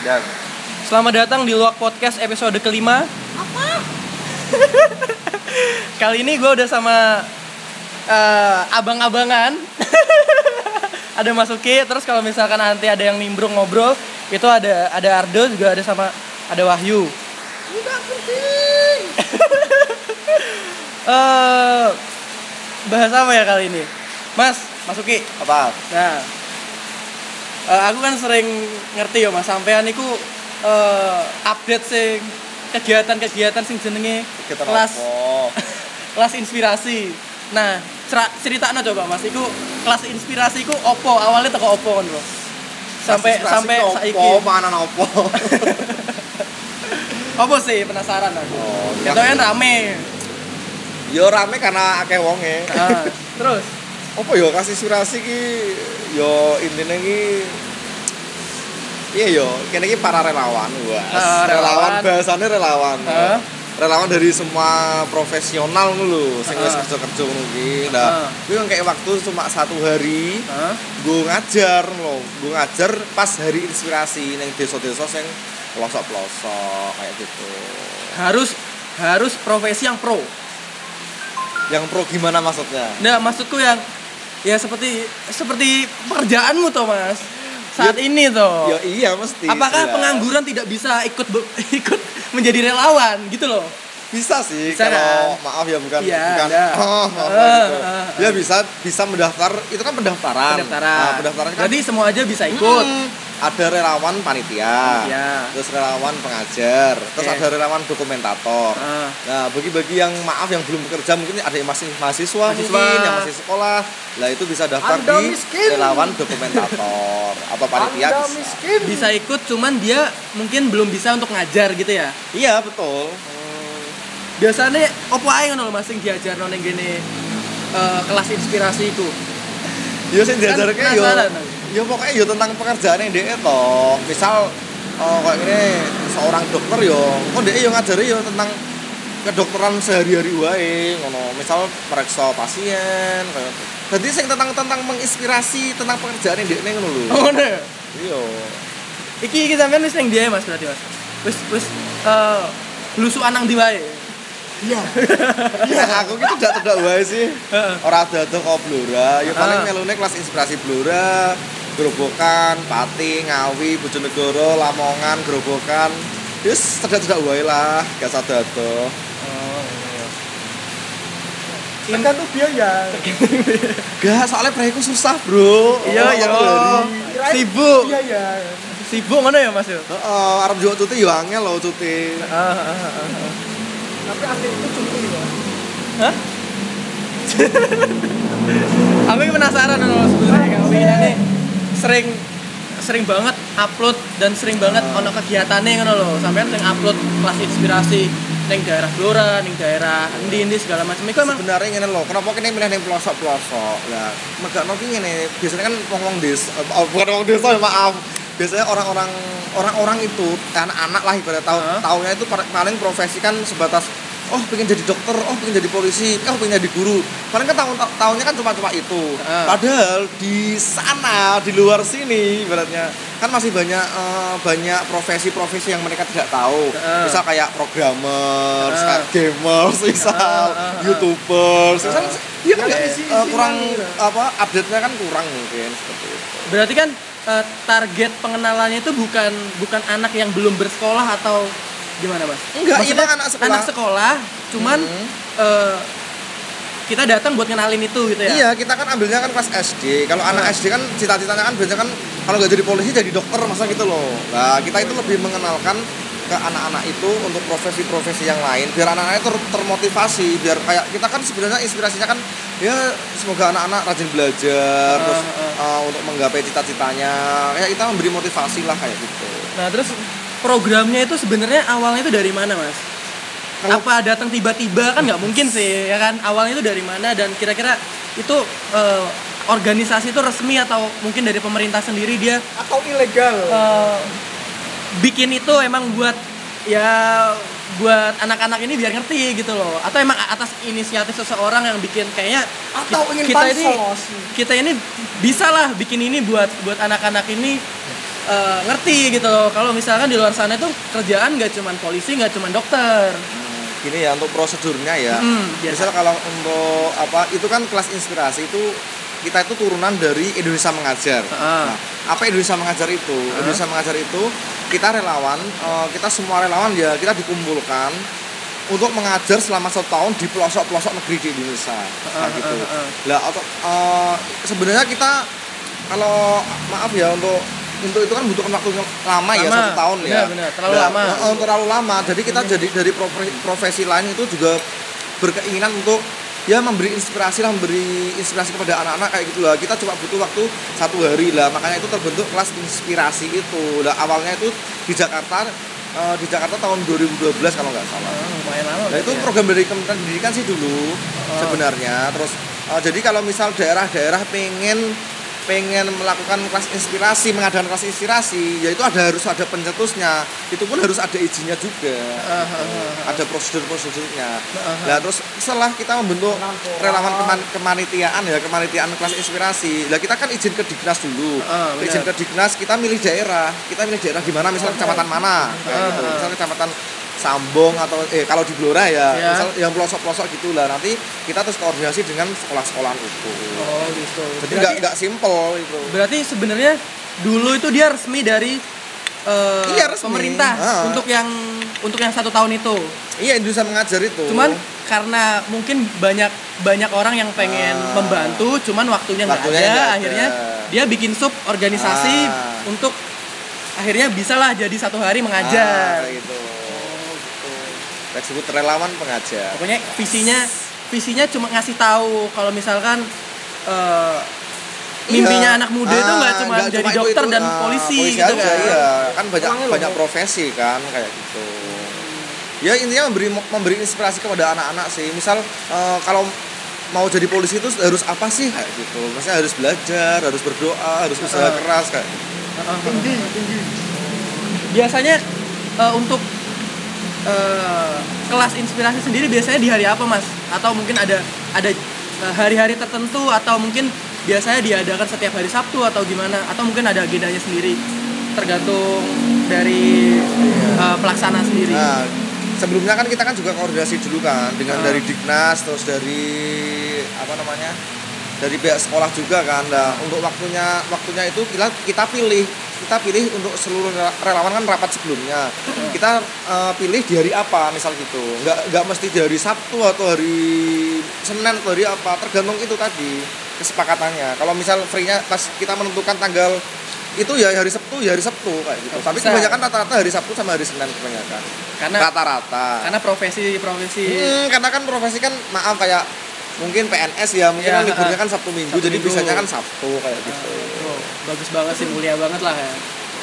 Dan Selamat datang di Luak Podcast episode kelima. Apa? Kali ini gue udah sama eh, abang-abangan. ada Masuki, terus kalau misalkan nanti ada yang nimbrung ngobrol, itu ada ada Ardo juga ada sama ada Wahyu. Enggak penting. Eh bahas apa ya kali ini? Mas, Masuki. apa? Nah, eh, aku kan sering ngerti ya Mas, sampean iku eh, update sing kegiatan-kegiatan sing jenenge kelas kelas inspirasi. Nah, cer- ceritakan coba Mas, iku kelas inspirasi iku opo? Awalnya teko opo kan lho? Sampai sampai saiki. Opo, panganan opo. Opo sih penasaran aku. Oh, kan rame. Yo rame karena akeh wonge. Nah, terus Apa yo kasih inspirasi ki yo intine ki Iya yo, kene iki para relawan, wah. Ah, relawan. relawan bahasane relawan. Heeh. Relawan dari semua profesional lho, sing wis Ah. kerja-kerja ngono ki. Nah, Ah. kuwi kan kayak waktu cuma satu hari Hah? gue ngajar loh gue ngajar pas hari inspirasi neng desa-desa sing pelosok-pelosok kayak gitu harus harus profesi yang pro. yang pro gimana maksudnya Nah, maksudku yang ya seperti seperti pekerjaanmu toh, Mas. Saat Ya- ini toh. ya iya mesti Apakah jelas. pengangguran tidak bisa ikut ikut menjadi relawan gitu loh? bisa sih Bisa kalau kan? maaf ya bukan Iya, bukan ada. oh, Ah, gitu. ah, ya bisa bisa mendaftar itu kan pendaftaran Pendaftaran. nah, pendaftaran kan Jadi semua aja bisa ikut. Hmm, ada relawan panitia Ya. terus relawan pengajar terus Oke. ada relawan dokumentator Ah. Nah, bagi-bagi yang maaf yang belum bekerja mungkin ada yang masih mahasiswa, Mahasiswa. mungkin yang masih sekolah. Lah itu bisa daftar Anda di miskin. relawan dokumentator atau panitia Anda bisa. miskin. Bisa ikut cuman dia mungkin belum bisa untuk ngajar gitu ya. Iya, betul. Biasanya opo ae ngono lho Mas sing diajarno ning gene eh, kelas inspirasi iku. Ya sing diajarke Kan yo penasaran yo pokoknya yo tentang pekerjaan yang dia toh. Misal oh, kayak gini seorang dokter yo, kok dia yo ngajari yo tentang kedokteran sehari-hari wae ngono. Misal periksa pasien kayak Jadi sing tentang tentang menginspirasi tentang pekerjaan yang dia ngono lho. Oh, ngono ya? Iya. Iki iki sampean wis ning dia Mas berarti Mas. Wis wis eh lusukan nang ndi wae. Iya. Ya aku gitu tidak tidak wae sih. Heeh. Ora ada kok Blora, ya paling melune kelas inspirasi Blora, Grobogan, Pati, Ngawi, Bojonegoro, Lamongan, Grobogan. Yus tidak-tidak wae lah, gak sadar tuh. Oh, iya. Tergantung biaya. Gak, soalnya proyekku susah, Bro. Iya, Oh, iya. dari- Kirain Sibuk. Biaya. Sibuk ngono ya Mas yo? Heeh, arep juga cuti yo angel loh cuti. Ah, ah, ah. Tapi asli itu cuti ya. Hah? aku ini penasaran loh sebenarnya kamu ini sering sering banget upload dan sering banget ono kegiatannya ngono loh sampean sering upload kelas inspirasi neng daerah Blora, neng daerah endi endi segala macam. Iku emang Sebenarnya ngene loh, kenapa kini milih yang pelosok-pelosok? Ya, megak nopi ngene, biasanya kan wong-wong desa, oh, bukan wong desa, maaf. Biasanya orang-orang orang-orang itu anak-anak lah ibarat tahu Hah? tahunya itu paling profesi kan sebatas oh pengen jadi dokter, oh pengen jadi polisi, oh pengen jadi guru. Paling kan tahun tahunnya kan cuma-cuma itu. Ah. Padahal di sana, di luar sini ibaratnya kan masih banyak eh, banyak profesi-profesi yang mereka tidak tahu. Ah. Misal kayak programmer, kayak gamers, misal ah. youtubers, misal dia Ya, kan isi kurang apa update-nya kan kurang mungkin seperti itu. berarti kan eh, target pengenalannya itu bukan bukan anak yang belum bersekolah atau gimana mas? Enggak, Maksudnya ini anak sekolah. Anak sekolah, cuman Hmm. eh, kita datang buat kenalin itu gitu ya? Iya, kita kan ambilnya kan kelas SD. Kalau anak Ah. SD kan cita-citanya kan biasanya kan kalau nggak jadi polisi jadi dokter masa gitu loh. Nah, kita itu lebih mengenalkan ke anak-anak itu untuk profesi-profesi yang lain biar anak-anaknya ter- termotivasi biar kayak kita kan sebenarnya inspirasinya kan ya semoga anak-anak rajin belajar Ah, terus ah. uh, untuk menggapai cita-citanya ya kita memberi motivasi lah kayak gitu Nah terus programnya itu sebenarnya awalnya itu dari mana mas? Kalau- Apa datang tiba-tiba kan nggak mungkin sih ya kan? Awalnya itu dari mana dan kira-kira itu eh, organisasi itu resmi atau mungkin dari pemerintah sendiri dia Atau ilegal. eh, bikin itu emang buat ya buat anak-anak ini biar ngerti gitu loh. Atau emang atas inisiatif seseorang yang bikin kayaknya Atau ki- ingin kita ini kita ini bisa lah bikin ini buat buat anak-anak ini eh, ngerti gitu loh. Kalau misalkan di luar sana tuh kerjaan nggak cuman polisi nggak cuman dokter. Hmm, gini ya untuk prosedurnya ya. Hmm, biasa. misal kalau untuk apa itu kan kelas inspirasi itu kita itu turunan dari Indonesia mengajar Ah. nah, apa Indonesia mengajar itu Indonesia mengajar itu kita relawan eh, kita semua relawan ya kita dikumpulkan untuk mengajar selama satu tahun di pelosok-pelosok negeri di Indonesia nah, Ah, gitu ah, ah. lah atau eh, sebenarnya kita kalau maaf ya untuk untuk itu kan butuhkan waktu yang lama, ya Lama. satu tahun ya. Terlalu Nah, lama. eh, terlalu lama jadi kita jadi dari profe- profesi lain itu juga berkeinginan untuk ya memberi inspirasi lah memberi inspirasi kepada anak-anak kayak gitu lah kita cuma butuh waktu satu hari lah makanya itu terbentuk kelas inspirasi itu lah awalnya itu di Jakarta eh, di Jakarta tahun 2012 kalau nggak salah Ah, lumayan lama Nah itu ya. program dari Kementerian Pendidikan sih dulu Oh. sebenarnya. Terus eh, jadi kalau misal daerah-daerah pengen pengen melakukan kelas inspirasi, mengadakan kelas inspirasi, yaitu ada harus ada pencetusnya. Itu pun harus ada izinnya juga. Ah, ah, ah, ah. Ada prosedur-prosedurnya. ah. Nah, terus setelah kita membentuk relawan keman- kemanitiaan ya, kemanitiaan kelas inspirasi. Lah kita kan izin ke Diknas dulu. Ah, izin ke Diknas, kita milih daerah. Kita milih daerah di mana, misalnya kecamatan mana. kayak Ah, gitu. ah. Misalnya kecamatan Sambong atau eh kalau di Blora ya, Ya. misal yang pelosok-pelosok gitulah. Nanti kita terus koordinasi dengan sekolah-sekolahan itu. oh gitu Jadi nggak nggak simple itu. berarti sebenarnya dulu itu dia resmi dari eh, Iya, resmi. pemerintah Ah. untuk yang untuk yang satu tahun itu Iya Indonesia mengajar itu. cuman karena mungkin banyak banyak orang yang pengen Ah. membantu cuman waktunya nggak ada ada. akhirnya dia bikin sub organisasi Ah. untuk akhirnya bisalah jadi satu hari mengajar kayak gitu. Oh, gitu. Kita sebut relawan pengajar. pokoknya visinya visinya cuma ngasih tahu kalau misalkan eh, mimpinya Iya. anak muda itu nggak Ah, cuma jadi cuma dokter itu, dan ah, polisi, gitu aja, kan Iya, kan banyak Orangnya loh. banyak profesi kan kayak gitu. Ya intinya memberi memberi inspirasi kepada anak-anak sih. Misal eh, kalau mau jadi polisi itu harus apa sih kayak gitu. Maksudnya harus belajar, harus berdoa, harus usaha Ah. keras kayak. tinggi tinggi biasanya eh, untuk eh, kelas inspirasi sendiri biasanya di hari apa mas atau mungkin ada ada eh, hari-hari tertentu atau mungkin biasanya diadakan setiap hari Sabtu atau gimana atau mungkin ada agendanya sendiri tergantung dari eh, pelaksana sendiri Nah, sebelumnya kan kita kan juga koordinasi dulu kan dengan Ah. dari Diknas terus dari apa namanya? Dari pihak sekolah juga kan. Nah, untuk waktunya waktunya itu kita kita pilih kita pilih untuk seluruh rela- relawan kan rapat sebelumnya. Kita eh, pilih di hari apa misal gitu. Nggak nggak mesti di hari Sabtu atau hari Senin atau hari apa, tergantung itu tadi kesepakatannya. Kalau misal free-nya pas kita menentukan tanggal itu ya hari Sabtu ya hari Sabtu kayak gitu. Tapi bisa. kebanyakan rata-rata hari Sabtu sama hari Senin kebanyakan karena rata-rata karena profesi profesi Hmm, karena kan profesi kan maaf kayak mungkin PNS ya mungkin Ya, kan liburnya kan Sabtu Minggu Sabtu jadi Minggu. bisanya kan Sabtu kayak gitu. Oh, bagus banget sih mulia banget lah ya.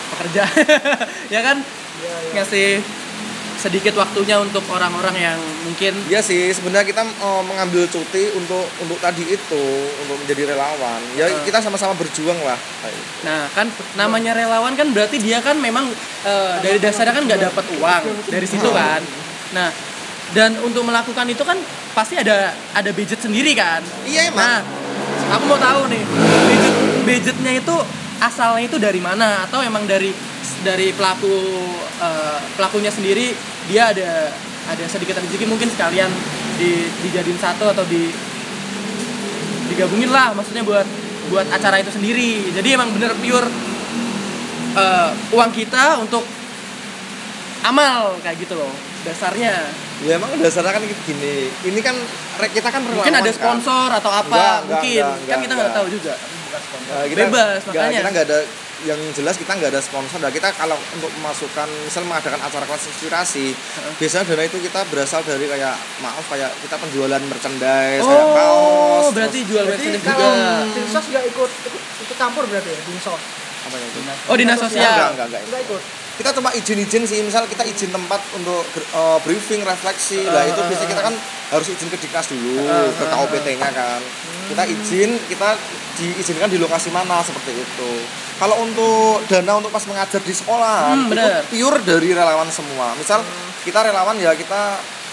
Pekerja. Ya kan? Ya ya ngasih sedikit waktunya untuk orang-orang yang mungkin Iya sih sebenarnya kita eh, mengambil cuti untuk untuk tadi itu untuk menjadi relawan. Ya Ah. kita sama-sama berjuang lah. Nah kan namanya relawan kan berarti dia kan memang eh, dari dasarnya kan nggak dapat uang dari situ kan. Nah dan untuk melakukan itu kan pasti ada ada budget sendiri kan. iya emang. Nah aku mau tahu nih budget budgetnya itu asalnya itu dari mana? Atau emang dari dari pelaku eh, pelakunya sendiri dia ada ada sedikit rezeki mungkin sekalian di dijadiin satu atau di digabungin lah maksudnya buat buat acara itu sendiri. Jadi emang bener pure eh, uang kita untuk amal kayak gitu loh dasarnya ya emang dasarnya kan gini ini kan kita kan mungkin ada kan. sponsor atau apa Enggak, enggak, mungkin enggak, kan enggak, kita nggak enggak. tahu juga Nah, Bebas, nggak- makanya. kita nggak ada yang jelas kita nggak ada sponsor nah kita kalau untuk memasukkan misal mengadakan acara kelas inspirasi biasanya dana itu kita berasal dari kayak maaf kayak kita penjualan merchandise kayak oh kaos berarti terus- jual Berarti merchandise juga dinsos nggak ikut, ikut ikut campur berarti ya dinsos. apa itu oh dinas enggak sosial enggak enggak Nggak ikut. Kita cuma izin-izin sih misal kita izin tempat untuk eh, briefing refleksi lah itu Ah, biasanya ah, kita kan harus izin ke dinas dulu Ah, ke ah, KOPT-nya kan. Kita izin kita diizinkan di lokasi mana seperti itu. Kalau untuk dana untuk pas mengajar di sekolah Hmm, itu pure dari relawan semua. Misal kita relawan ya kita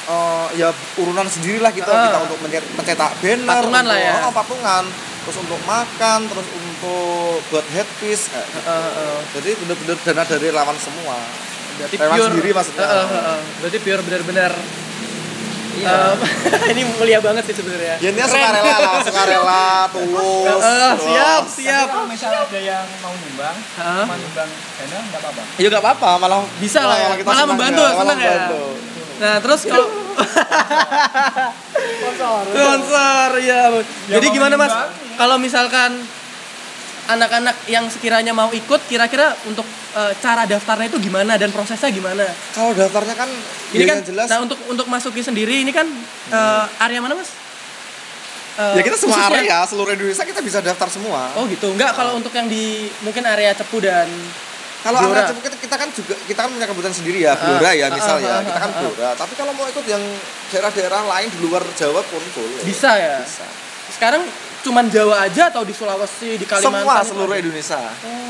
eh, ya urunan sendirilah kita Ah. kita untuk mencetak banner Patungan lah untuk- ya. oh, patungan terus untuk makan terus untuk buat headpiece kayak gitu. Heeh, heeh. jadi bener-bener dana dari relawan semua berarti Relawan pure sendiri maksudnya. Heeh, heeh. berarti pure benar-benar Iya. eh, ini mulia banget sih sebenarnya ya dia Keren. sukarela lah sukarela tulus Heeh, terus- siap Tapi siap kalau misalnya ada yang mau nyumbang, Hah? cuma nyumbang dana nggak apa-apa. ya nggak apa-apa malah Bisa lah ya, kita malah senang membantu, ya, malah senang ya. membantu. Nah terus kalau Sponsor. sponsor ya jadi gimana mas? kalau misalkan anak-anak yang sekiranya mau ikut kira-kira untuk eh, cara daftarnya itu gimana dan prosesnya gimana? Kalau daftarnya kan ini kan jelas nah untuk untuk masuki sendiri ini kan eh, area mana mas? Eh, ya kita semua khususnya- area seluruh Indonesia kita bisa daftar semua. Oh gitu. Enggak kalau untuk yang di mungkin area cepu dan Kalau anak kita, kita kan juga kita kan punya kebutuhan sendiri ya, Blora ya ah, misal ah, Kita kan ah. Blora. Tapi kalau mau ikut yang daerah-daerah lain di luar Jawa pun boleh. bisa ya Bisa. sekarang cuman Jawa aja atau di Sulawesi di Kalimantan Semua seluruh ada? Indonesia.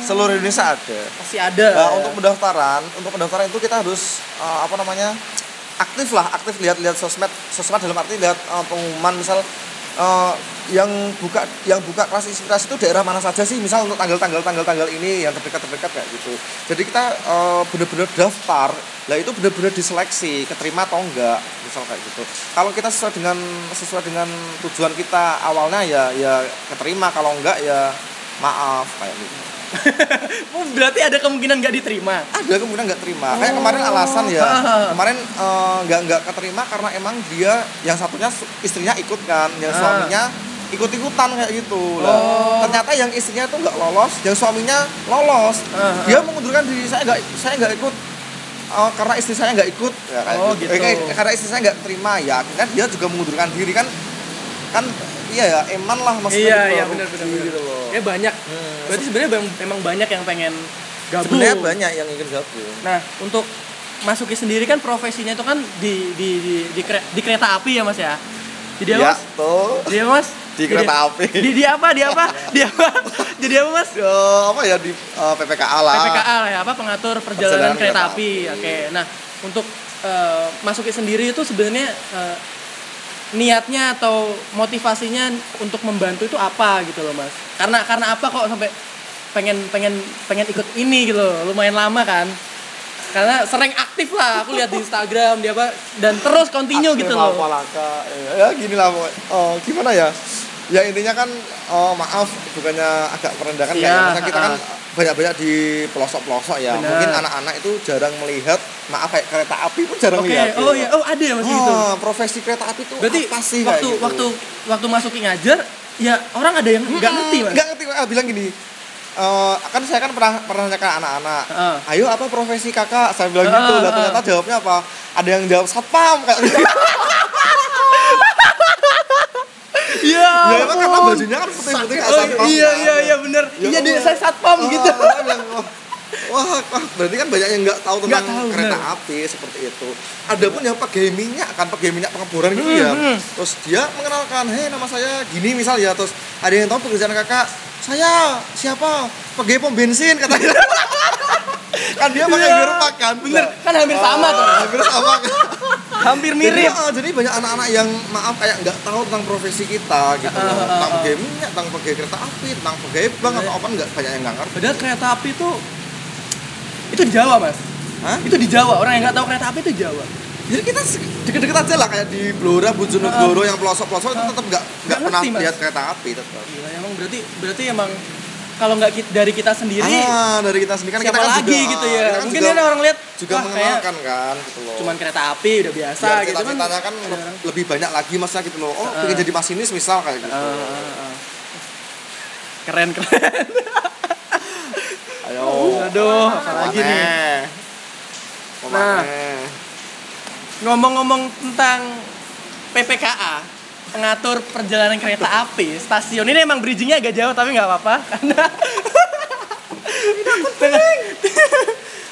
Seluruh Indonesia ada. masih ada Nah, untuk pendaftaran, untuk pendaftaran itu kita harus eh, apa namanya? aktif lah, aktif lihat-lihat sosmed, sosmed dalam arti lihat eh, pengumuman misal eh, yang buka yang buka kelas inspirasi itu daerah mana saja sih? Misal untuk tanggal-tanggal tanggal-tanggal ini yang terdekat-terdekat kayak gitu. Jadi kita eh, bener-bener daftar. Lah itu bener-bener diseleksi keterima atau enggak misal kayak gitu. Kalau kita sesuai dengan sesuai dengan tujuan kita awalnya ya ya keterima. Kalau enggak ya maaf kayak gitu berarti ada kemungkinan nggak diterima? Ada kemudian nggak terima. Kayak kemarin alasan ya. Kemarin eh, nggak nggak keterima karena emang dia yang satunya istrinya ikut kan. Yang Ah. suaminya ikut ikutan kayak gitu. Lah Oh. ternyata yang istrinya tuh nggak lolos yang suaminya lolos. Ah, dia mengundurkan diri saya nggak saya nggak ikut. Eh, karena istri saya nggak ikut. Ya, kayak Oh, gitu. gitu. Eh, karena istri saya nggak terima ya akhirnya dia juga mengundurkan diri kan kan iya ya eman lah maksudnya Iya, gitu. iya, loh, benar, benar, gitu loh. Ya banyak. Hmm. berarti sebenarnya bang- emang banyak yang pengen gabung. Sebenarnya banyak yang ingin gabung. Nah untuk masuki sendiri kan profesinya itu kan di di di di, kere- di kereta api ya mas ya? Jadi apa ya mas? tuh jadi apa mas? Di kereta Jadi- api. di, di apa di apa? Di apa? Jadi apa mas? Ya, apa ya di eh, PPKA lah. PPKA ya apa pengatur perjalanan Perjalanan kereta kereta api. api. Oke. Nah, untuk eh, masuki sendiri itu sebenarnya eh, niatnya atau motivasinya untuk membantu itu apa gitu loh, Mas? Karena karena apa kok sampai pengen pengen pengen ikut ini gitu loh. Lumayan lama kan. Karena sering aktif lah aku lihat di Instagram dia apa dan terus continue gitu loh. Apalaka. Ya gini lah. Oh, gimana ya? Ya intinya kan oh, maaf bukannya agak merendahkan Iya, kayak misalnya kita kan. Banyak-banyak di pelosok-pelosok ya. Benar. Mungkin anak-anak itu jarang melihat maaf kayak kereta api pun jarang Oke, lihat. oh gitu. iya, oh ada ya Mas gitu. Oh, profesi kereta api itu Berarti apa sih waktu kayak gitu. waktu waktu masuki ngajar ya orang ada yang nggak ngerti, Mas. Nggak ngerti. Ah, bilang gini. eh, kan saya kan pernah pernah nanya ke anak-anak. Heeh. Ayo apa profesi kakak? Saya bilang gitu. Heeh, Lah heeh. ternyata jawabnya apa? Ada yang jawab satpam kayak gitu. Iya. ya emang karena bajunya kan putih-putih kayak Oh, satpam. iya iya iya bener. Ya iya di, Allah. saya satpam gitu. Wah, berarti kan banyak yang nggak tahu tentang Nggak tahu, kereta bener. api seperti itu. Ada pun yang pakai minyak kan, pakai minyak pengeboran gitu Hmm, ya. hmm. Terus dia mengenalkan, hei nama saya gini misal ya. Terus ada yang tahu pekerjaan kakak, saya siapa? Pakai pom bensin katanya. kan dia pakai Iya. gerobak kan. Bener, kan hampir sama tuh. Hampir sama kan. Hampir Jadi, mirip. ah, jadi banyak anak-anak yang maaf kayak nggak tahu tentang profesi kita gitu ah, ah, tentang pakai minyak, tentang pakai kereta api, tentang pakai bank atau apa nggak banyak yang nggak ngerti. Padahal kereta api itu itu di Jawa, Mas. Hah? Itu di Jawa. Orang yang nggak tahu kereta api itu Jawa. Jadi kita deket-deket aja lah kayak di Blora, Bojonegoro yang pelosok-pelosok itu tetap nggak nggak pernah Mas. lihat kereta api tetap. Gila, emang berarti berarti emang kalau nggak dari kita sendiri Ah, dari kita sendiri kan siapa kita kan lagi juga, gitu ya. kan Mungkin juga, ada orang lihat juga mengenalkan kan gitu loh. cuman kereta api udah biasa Biar gitu kan. ceritanya kan lebih banyak lagi masnya gitu loh. Oh, Ah. pengen jadi masinis misal kayak gitu. Ah, ah, ah. Keren keren. Aduh, apalagi nih. Nah. Ngomong-ngomong tentang PPKA, pengatur perjalanan kereta api, stasiun ini emang bridgingnya agak jauh tapi nggak apa-apa karena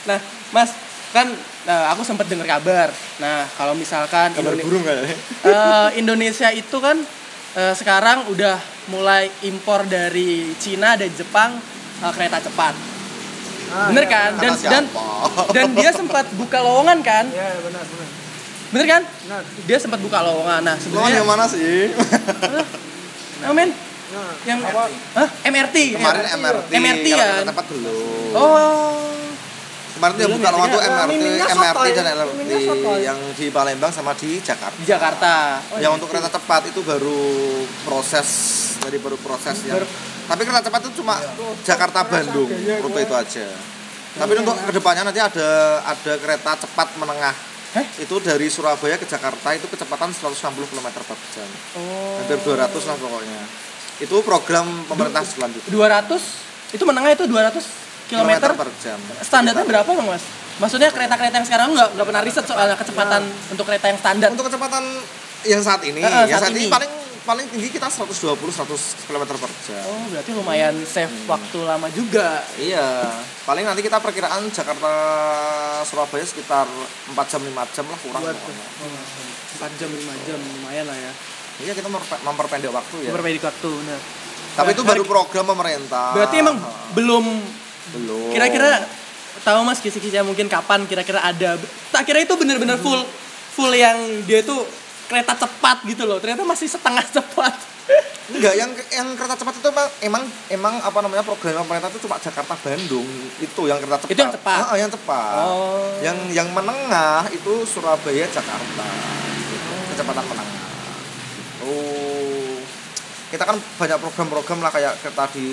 nah, Mas kan eh, aku sempat dengar kabar. Nah, kalau misalkan Kabar Indone- burung kayaknya. eh, Indonesia itu kan eh, sekarang udah mulai impor dari Cina dan Jepang eh, kereta cepat. Ah, Bener iya, kan? benar. Dan dan siapa? dan dia sempat buka lowongan kan? Iya, benar, benar. Bener kan? Benar. Dia sempat buka lowongan. Nah, sebenarnya yang mana sih? Amin. Nah, Yang apa? Hah? MRT. Kemarin ya? MRT, MRT kalau kan? kereta cepat belum. Oh. Kemarin yang Belum buka ya, lowongan tuh. MRT, MRT sotoy. dan LRT yang di Palembang sama di Jakarta. Di Jakarta. Oh, yang untuk kereta cepat itu baru proses dari baru proses Baru- tapi kereta cepat itu cuma Jakarta Bandung rute itu aja tapi untuk ke depannya nanti ada ada kereta cepat menengah Hah? itu dari Surabaya ke Jakarta itu kecepatan 160 km per jam Oh. hampir 200 lah pokoknya itu program pemerintah selanjutnya 200 itu menengah itu 200 kilometer per jam standarnya berapa bang mas? Maksudnya kereta-kereta yang sekarang nggak nggak pernah riset soal kecepatan untuk kereta yang standar. untuk kecepatan yang saat ini eh, yang saat saat ini ini. paling paling tinggi kita 120 100 km per jam Oh berarti lumayan save waktu lama juga. Iya, paling nanti kita perkiraan Jakarta Surabaya sekitar 4 jam 5 jam lah kurang. Buat- pokoknya. 4 jam 5 jam lumayan lah ya. Iya kita memperpe- memperpendek waktu ya. Memperbaiki waktu benar. Tapi itu baru program pemerintah. Berarti emang belum belum. kira-kira tahu mas kisi-kisinya mungkin kapan kira-kira ada tak kira itu bener-bener full full yang dia itu kereta cepat gitu loh ternyata masih setengah cepat enggak yang yang kereta cepat itu emang emang, emang apa namanya program pemerintah itu cuma Jakarta Bandung itu yang kereta cepat. Itu yang cepat? Ah, yang cepat. Oh. Yang yang menengah itu Surabaya Jakarta. Gitu. Kecepatan menengah. Oh. Kita kan banyak program-program lah kayak kereta di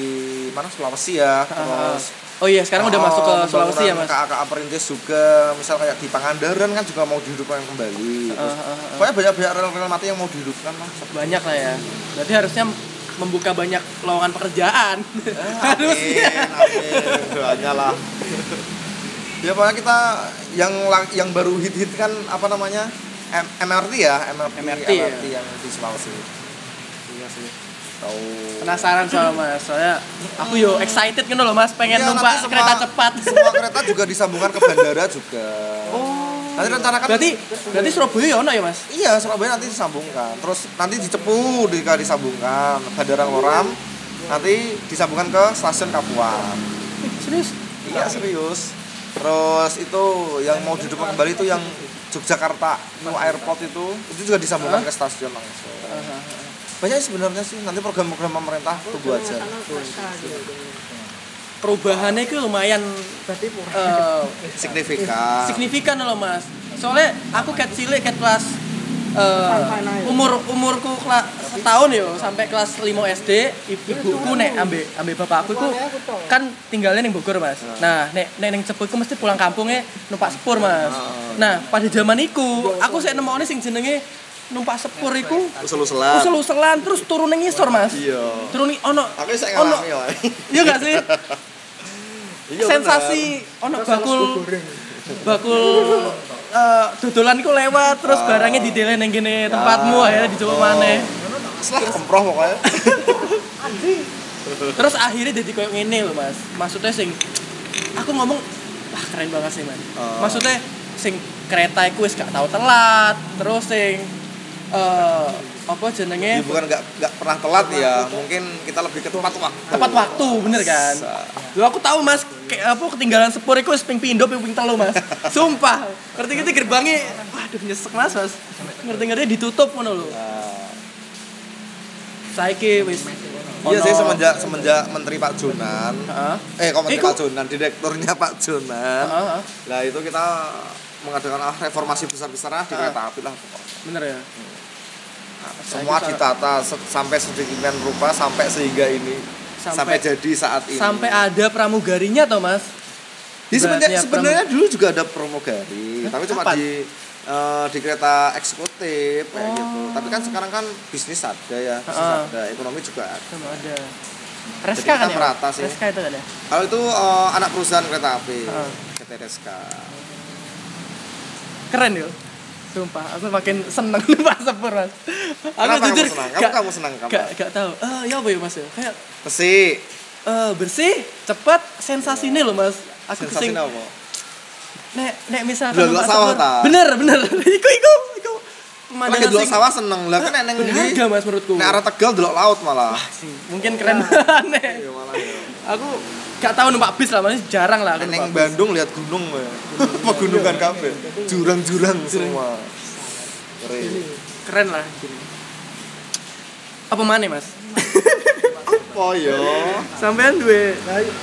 mana Sulawesi ya, terus oh iya sekarang udah Oh, masuk ke Sulawesi ya mas KA-KA perintis juga, misal kayak di Pangandaran kan juga mau dihidupkan kembali. Terus, Ah, ah, ah. Pokoknya banyak-banyak rel-rel mati yang mau dihidupkan lah. banyak lah ya berarti harusnya membuka banyak lowongan pekerjaan harusnya Amin, amin. Doanya lah. ya pokoknya kita yang yang baru hit-hit kan apa namanya? M- MRT ya, MRT, MRT ya. yang di Sulawesi. Tahu. penasaran soal mas soalnya aku yo excited kan loh mas pengen Iya, numpak semua- kereta cepat Semua kereta juga disambungkan ke bandara juga. oh Nanti rencanakan berarti berarti Surabaya ya ono ya mas Iya, Surabaya nanti disambungkan. Terus nanti di Cepu juga disambungkan, Bandara Ngoram nanti disambungkan ke stasiun Kapuan. Serius Iya serius. Terus itu yang mau dihidupkan kembali itu yang Yogyakarta New Airport itu itu juga disambungkan ke stasiun langsung. Banyak sebenarnya sih nanti program-program pemerintah tunggu aja. perubahannya itu lumayan eh, Signifikan. signifikan loh mas. Soalnya aku cat cilik cat kelas aja. umur umurku kelas setahun yo sampai kelas 5 SD ibu- ibuku nek ambek ambek bapakku itu kan tinggalnya ning Bogor mas. Nah nek nek ning Cepu iku mesti pulang kampungnya numpak sepur mas. Nah pada zaman iku aku sih nemokne sing jenenge numpak sepur iku Usul-usulan. usul-usulan terus turun ning ngisor mas Iya. turun ono Aku saya ono ngalami ya. iya gak sih Iya, sensasi ono bakul bakul eh, dodolan iku lewat terus barangnya didele ning gini tempatmu akhirnya dicoba maneh Setelah kemproh pokoknya. terus akhirnya jadi kayak gini loh mas maksudnya sing aku ngomong wah keren banget sih man Oh. maksudnya sing kereta iku wis gak tau telat terus sing eh apa jenenge? Ya, bukan nggak nggak pernah telat ya, mungkin kita lebih ke tepat waktu. tepat waktu bener kan? Loh aku tahu mas kayak apa ketinggalan sepur iku wis ping pindo ping ping telu mas. Sumpah. Ngerti ngerti gerbangnya? Waduh nyesek mas mas. Ngerti ngerti ditutup ngono lho. Nah, saiki wis Iya sih semenjak semenjak Menteri Pak Jonan. Heeh. Eh, kok Menteri Iku- Pak Jonan, direkturnya Pak Jonan. Heeh, Lah itu kita mengadakan ah, reformasi besar-besaran di Ah. kereta api lah pokoknya. bener ya? Nah, semua ditata se- sampai sedemikian rupa sampai sehingga ini sampai, Sampai- jadi saat ini. sampai ada pramugarinya toh mas Di sebenarnya, sebenarnya dulu juga ada pramugari, tapi cuma di eh, di kereta eksekutif kayak Oh. gitu. Tapi kan sekarang kan bisnis ada ya, bisnis Ah. ada, ekonomi juga ada. Sama ada Reska kan ya merata sih. Reska itu kan ya Kalau itu eh, anak perusahaan kereta api. PT RSK. keren yo sumpah aku makin seneng numpak sepur mas aku Kenapa kamu jujur senang? Kamu- gak, kamu senang, kamu? gak, gak tahu eh ya apa ya mas ya kayak Besi. eh bersih cepat sensasi ini loh mas aku Sensasi kesing apa? nek nek Delok numpak sawah, ta? bener bener iku iku iku Lagi sing sawah seneng. Lah kan neng berharga mas menurutku Nek arah Tegal delok laut malah. mungkin keren nek Iya malah ya. aku gak tahu numpak bis lah masih jarang lah Neng. Bandung lihat gunung ya. Pegunungan kabeh. Jurang-jurang semua. Keren. keren lah apa mana mas apa yo? Sampean duwe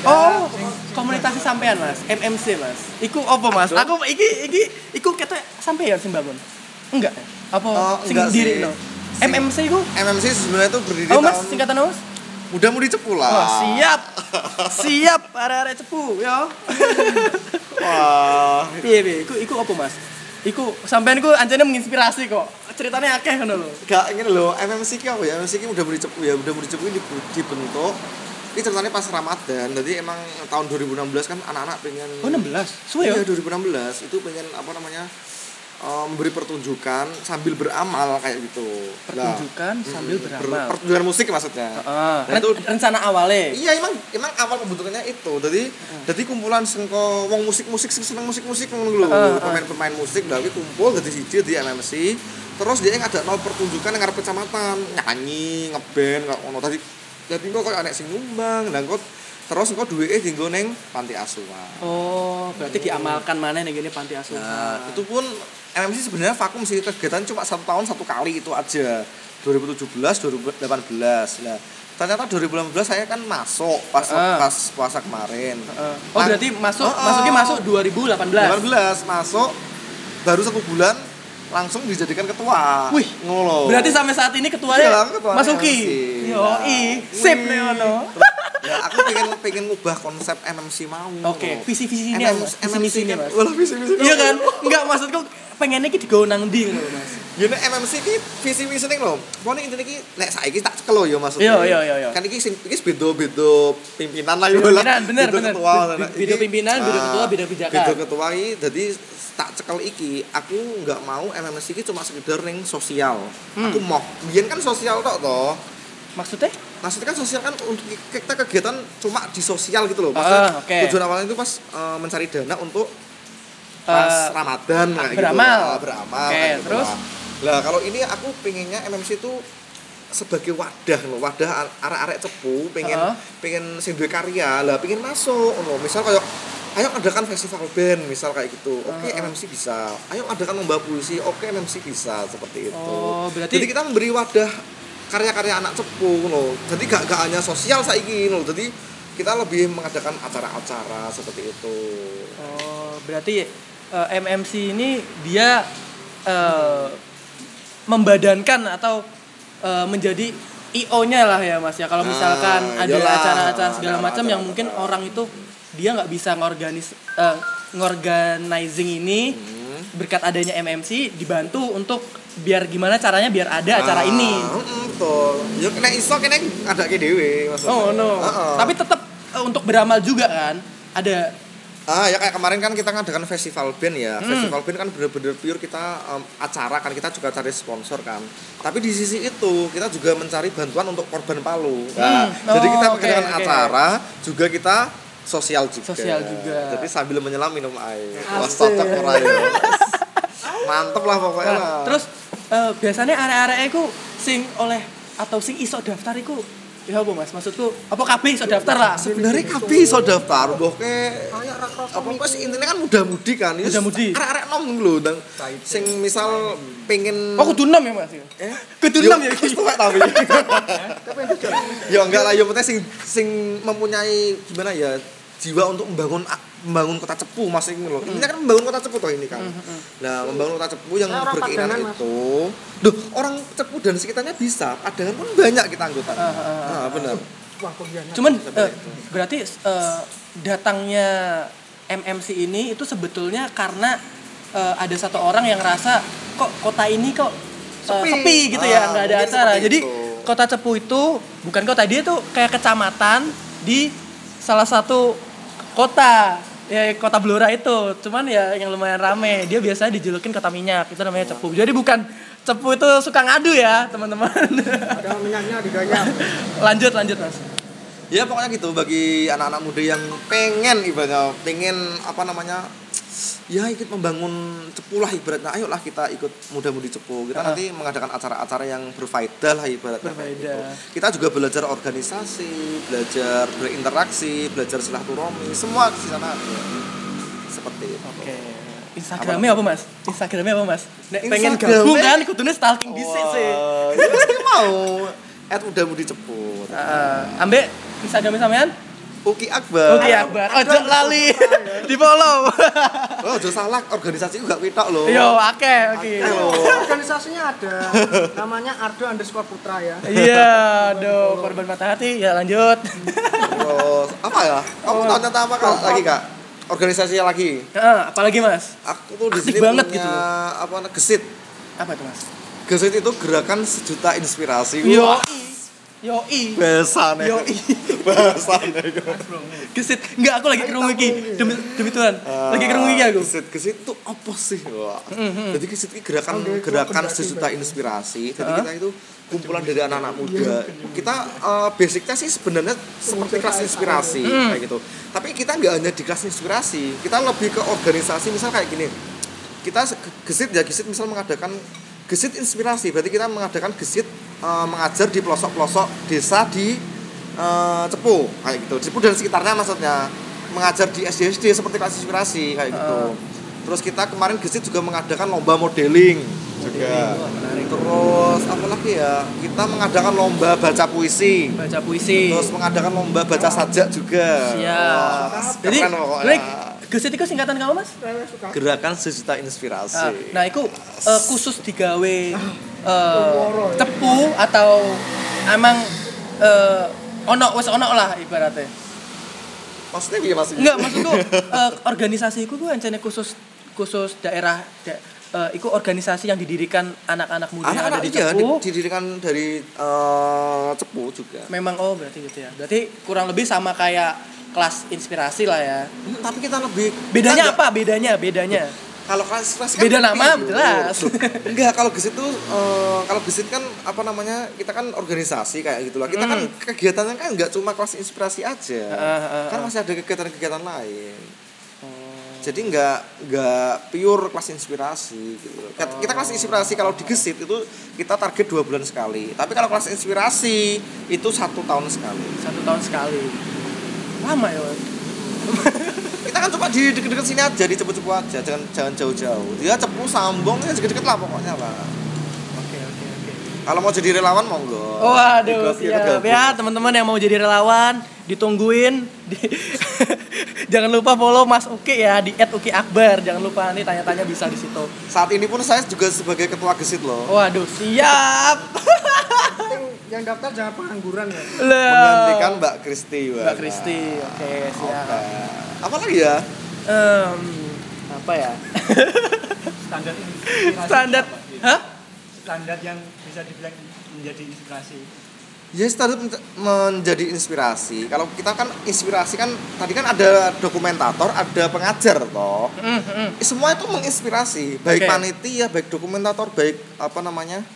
Oh, komunitas sampean Mas, MMC Mas. Iku apa Mas? Aku iki iki iku kata sampean sing bangun. Enggak. Apa Oh, sing enggak diri sih. no? MMC iku MMC sebenarnya tuh berdiri Oh Mas, tahun singkatan apa Mas? mudah-mudi cepu lah. Wah, siap. siap arek-arek cepu ya. Wah, Piye piye? Iku iku apa Mas? Iku sampean iku anjane menginspirasi kok. Ceritanya akeh ngono lho. gak ingin loh MMC ki apa ya? MMC ki mudah-mudi cepu ya, mudah-mudi cepu ini dibu- dibentuk ini ceritanya pas Ramadan, jadi emang tahun 2016 kan anak-anak pengen Oh 16. Suwe Iya ya? 2016 itu pengen apa namanya eh, memberi pertunjukan sambil beramal kayak gitu. Pertunjukan sambil mm, ber- beramal. pertunjukan musik maksudnya. Heeh. Nah, itu rencana awalnya. iya emang emang awal pembentukannya itu. Jadi jadi kumpulan sengko wong musik-musik seneng musik-musik ngono lho. Heeh, heeh. Pemain-pemain musik dari kumpul jadi siji di MMC. Terus dia ada nol pertunjukan yang ngarep kecamatan, nyanyi, ngeband kayak ngono. Tadi jadi kok kayak anek sing nyumbang, dan kok terus kok duweke dienggo ning panti asuhan. Oh, berarti diamalkan mana nih gini panti asuhan. Nah, itu pun MMC sebenarnya vakum sih kegiatan cuma satu tahun satu kali itu aja 2017 2018 nah ternyata 2018 saya kan masuk pas Ah. pas puasa kemarin Heeh. Oh, Nah, berarti masuk Oh, oh. masuknya masuk 2018. 2018 masuk baru satu bulan langsung dijadikan ketua Wih, ngolo Berarti sampai saat ini ketuanya Iya, ketua Mas Uki. MMC. Yo, Nah, i, sip wih. nih ono. ya aku pengen pengen ngubah konsep MMC mau Oke, ngono. visi-visi ini MM- apa, Mas? Visi-misi ini, kan- Mas. Walah, visi-visi Iya apa? kan? Enggak maksudku pengennya ki digawe nang ndi ngono, Mas. Ya nek MMC ki visi misi ning lho. Pokoknya intine ki nek saiki tak cekel lho ya maksudnya. Iya, iya, iya, iya. Kan iki sing iki beda-beda pimpinan lah ya lah. Pimpinan, bener, Beda bener. ketua, Be- beda iki- pimpinan, beda ah, ketua, beda kebijakan. Beda ketua iki dadi tak cekel iki aku nggak mau MMC iki cuma sekedar ning sosial. Hmm. Aku mau biyen kan sosial tok toh. Maksudnya? Maksudnya kan sosial kan untuk kita kegiatan cuma di sosial gitu loh. Ah, Maksudnya oke. tujuan awalnya itu pas eh, mencari dana untuk pas Eh, Ramadan kayak gitu. beramal. Ah, beramal. Oke, kayak gitu terus? lah. Lah kalau ini aku pengennya MMC itu sebagai wadah loh, wadah ar- arek-arek cepu pengen Heeh. pengen duwe karya, lah pengen masuk loh. Misal kayak ayo adakan festival band misal kayak gitu. Oke, Heeh. MMC bisa. Ayo adakan lomba puisi. Oke, MMC bisa seperti itu. Oh, berarti Jadi kita memberi wadah karya-karya anak cepu loh. Jadi gak, gak hanya sosial saiki loh. Jadi kita lebih mengadakan acara-acara seperti itu. Oh, berarti eh, MMC ini dia eh, membadankan atau eh, menjadi IO-nya lah ya Mas ya. Kalau Ah, misalkan ada acara-acara segala macam yang mungkin orang itu dia nggak bisa ngorganis eh, ngorganizing ini Hmm. berkat adanya MMC dibantu untuk biar gimana caranya biar ada acara Ah, ini. heeh, betul. Ya kena iso kena ada ke dewe maksudnya. Oh no. Heeh. Tapi tetap eh, untuk beramal juga kan. Ada Ah ya kayak kemarin kan kita ngadakan festival band ya. Hmm. Festival band kan bener-bener pure kita em, acara kan kita juga cari sponsor kan. Tapi di sisi itu kita juga mencari bantuan untuk korban Palu. Nah, Hmm. Jadi Oh, kita oke, mengadakan oke. acara juga kita sosial juga. Sosial juga. Jadi sambil menyelam minum air. Wah, cocok ora ya. Mantep lah pokoknya Nah, lah. terus eh, biasanya area-area iku sing oleh atau sing iso daftar iku ya apa Mas? Maksudku apa kabeh iso daftar lah? sebenarnya kabeh iso daftar mbok ke apa pas intinya kan muda-mudi kan ini Muda-mudi. arek-arek nom lho ndang sing misal pengen Oh kudu enam ya Mas? eh Kudu enam ya wis iki. tuwek tapi ya enggak lah ya penting sing sing mempunyai gimana ya jiwa untuk membangun membangun kota cepu mas ini loh ini kan membangun kota cepu toh ini kan nah membangun kota cepu yang Nah, berkeinginan Padangan, Mas. itu duh orang cepu dan sekitarnya bisa padangan pun banyak kita anggota Ah, ah, ah, ah benar Wah, pengkhianat. Cuman Seperti itu. berarti eh, datangnya MMC ini itu sebetulnya karena eh, ada satu orang yang ngerasa kok kota ini kok eh, Sepi. sepi, gitu Ah, ya nggak ada acara. Jadi itu. kota Cepu itu bukan kota dia tuh kayak kecamatan di salah satu kota ya kota Blora itu. Cuman ya yang lumayan rame. Dia biasanya dijulukin kota minyak. Itu namanya Cepu. Jadi bukan Cepu itu suka ngadu ya teman-teman. Ada minyaknya digayam. lanjut lanjut mas. Ya pokoknya gitu. Bagi anak-anak muda yang pengen ibaratnya pengen apa namanya ya ikut membangun cepu lah ibaratnya ayolah kita ikut muda-mudi cepu kita Ah. nanti mengadakan acara-acara yang berfaedah lah ibaratnya gitu. kita juga belajar organisasi belajar berinteraksi belajar silaturahmi semua di sana seperti itu Oke. Instagramnya apa mas? Instagramnya apa mas? Nek pengen Instagramnya- gabung kan, kudune stalking dhisik sih. Wah, ya pasti mau at muda-mudi cepu Heeh. ambek Instagram sampean Uki Akbar. Oke Akbar ojo lali di follow Oh, ojo salah, organisasi juga pitok loh. yo akeh oke Halo. Organisasinya ada. Namanya Ardo underscore Putra ya. iya aduh korban patah hati ya lanjut Terus apa ya? Kamu tahu tentang apa Kak? lagi kak? Organisasi lagi. Heeh, apalagi mas Aku tuh di sini banget punya gitu apa gesit. apa tuh mas Gesit itu gerakan sejuta inspirasi. yo Wah, yo i Bahasane. Yoi. Bahasane. Gesit, enggak aku lagi kerungu iki. Demi demi Tuhan. Lagi kerungu iki aku. Gesit gesit itu apa sih? Wah. Mhm. Jadi gesit itu gerakan gerakan sejuta inspirasi. Jadi kita itu kumpulan dari anak-anak muda. Kita eh, basicnya sih sebenarnya seperti kelas inspirasi Hmm. kayak gitu. Tapi kita nggak hanya di kelas inspirasi, kita lebih ke organisasi. Misal kayak gini, kita gesit ya gesit misal mengadakan gesit inspirasi. Berarti kita mengadakan gesit eh, mengajar di pelosok-pelosok desa di eh, Cepu kayak gitu. Cepu dan sekitarnya maksudnya mengajar di SD SD seperti kelas inspirasi kayak gitu. Terus kita kemarin gesit juga mengadakan lomba modeling juga. Menarik. Terus apa lagi ya? Kita mengadakan lomba baca puisi. Baca puisi. Terus mengadakan lomba baca sajak juga. Siap. Wah, Jadi, keren pokoknya. Gesit itu singkatan kamu mas? Gerakan sejuta inspirasi. Ah, Nah, itu eh, khusus digawe eh, cepu atau emang eh, ono wes ono lah ibaratnya. Maksudnya gimana mas? Enggak, maksudku eh, organisasi itu gue ancane khusus khusus daerah da, eh, iku organisasi yang didirikan anak-anak muda yang ada Anak-anak di iya, Cepu. di- didirikan dari eh, Cepu juga. Memang oh berarti gitu ya. Berarti kurang lebih sama kayak kelas inspirasi lah ya. Hmm, Tapi kita lebih Bedanya kita apa? Bedanya, bedanya. Kalau kelas inspirasi Beda lebih, nama, jelas. Enggak, kalau gesit tuh eh, kalau gesit kan apa namanya? Kita kan organisasi kayak gitu lah. Kita kan kegiatannya kan nggak cuma kelas inspirasi aja. Hmm. Heeh, heeh, kan masih ada kegiatan-kegiatan lain. Oh. Jadi nggak nggak pure kelas inspirasi gitu. Kita kita kelas inspirasi kalau di Gesit itu kita target dua bulan sekali. Tapi kalau kelas inspirasi itu satu tahun sekali. Satu tahun sekali. Lama ya. Kita kan cuma di deket-deket sini aja, di cepu-cepu aja, jangan jangan jauh-jauh. Dia cepu sambung ya deket-deket lah pokoknya lah. Kalau mau jadi relawan monggo. Waduh, ikut siap ya teman-teman yang mau jadi relawan, ditungguin. Di- Jangan lupa follow Mas Uki ya di @ukiakbar. Jangan lupa nih tanya-tanya bisa di situ. Saat ini pun saya juga sebagai ketua Gesit loh. Waduh, siap. Yang daftar jangan pengangguran ya. Menggantikan Mbak Kristi. Mbak Kristi. Oke, siap. Apa lagi ya? Em, apa ya? Standar inspirasi Standar. Hah? Standar yang bisa dibilang menjadi inspirasi. Ya standar men- menjadi inspirasi. Kalau kita kan inspirasi kan tadi kan ada dokumentator, ada pengajar toh. Mm, mm. Semua itu menginspirasi, baik Oke. panitia, baik dokumentator, baik apa namanya?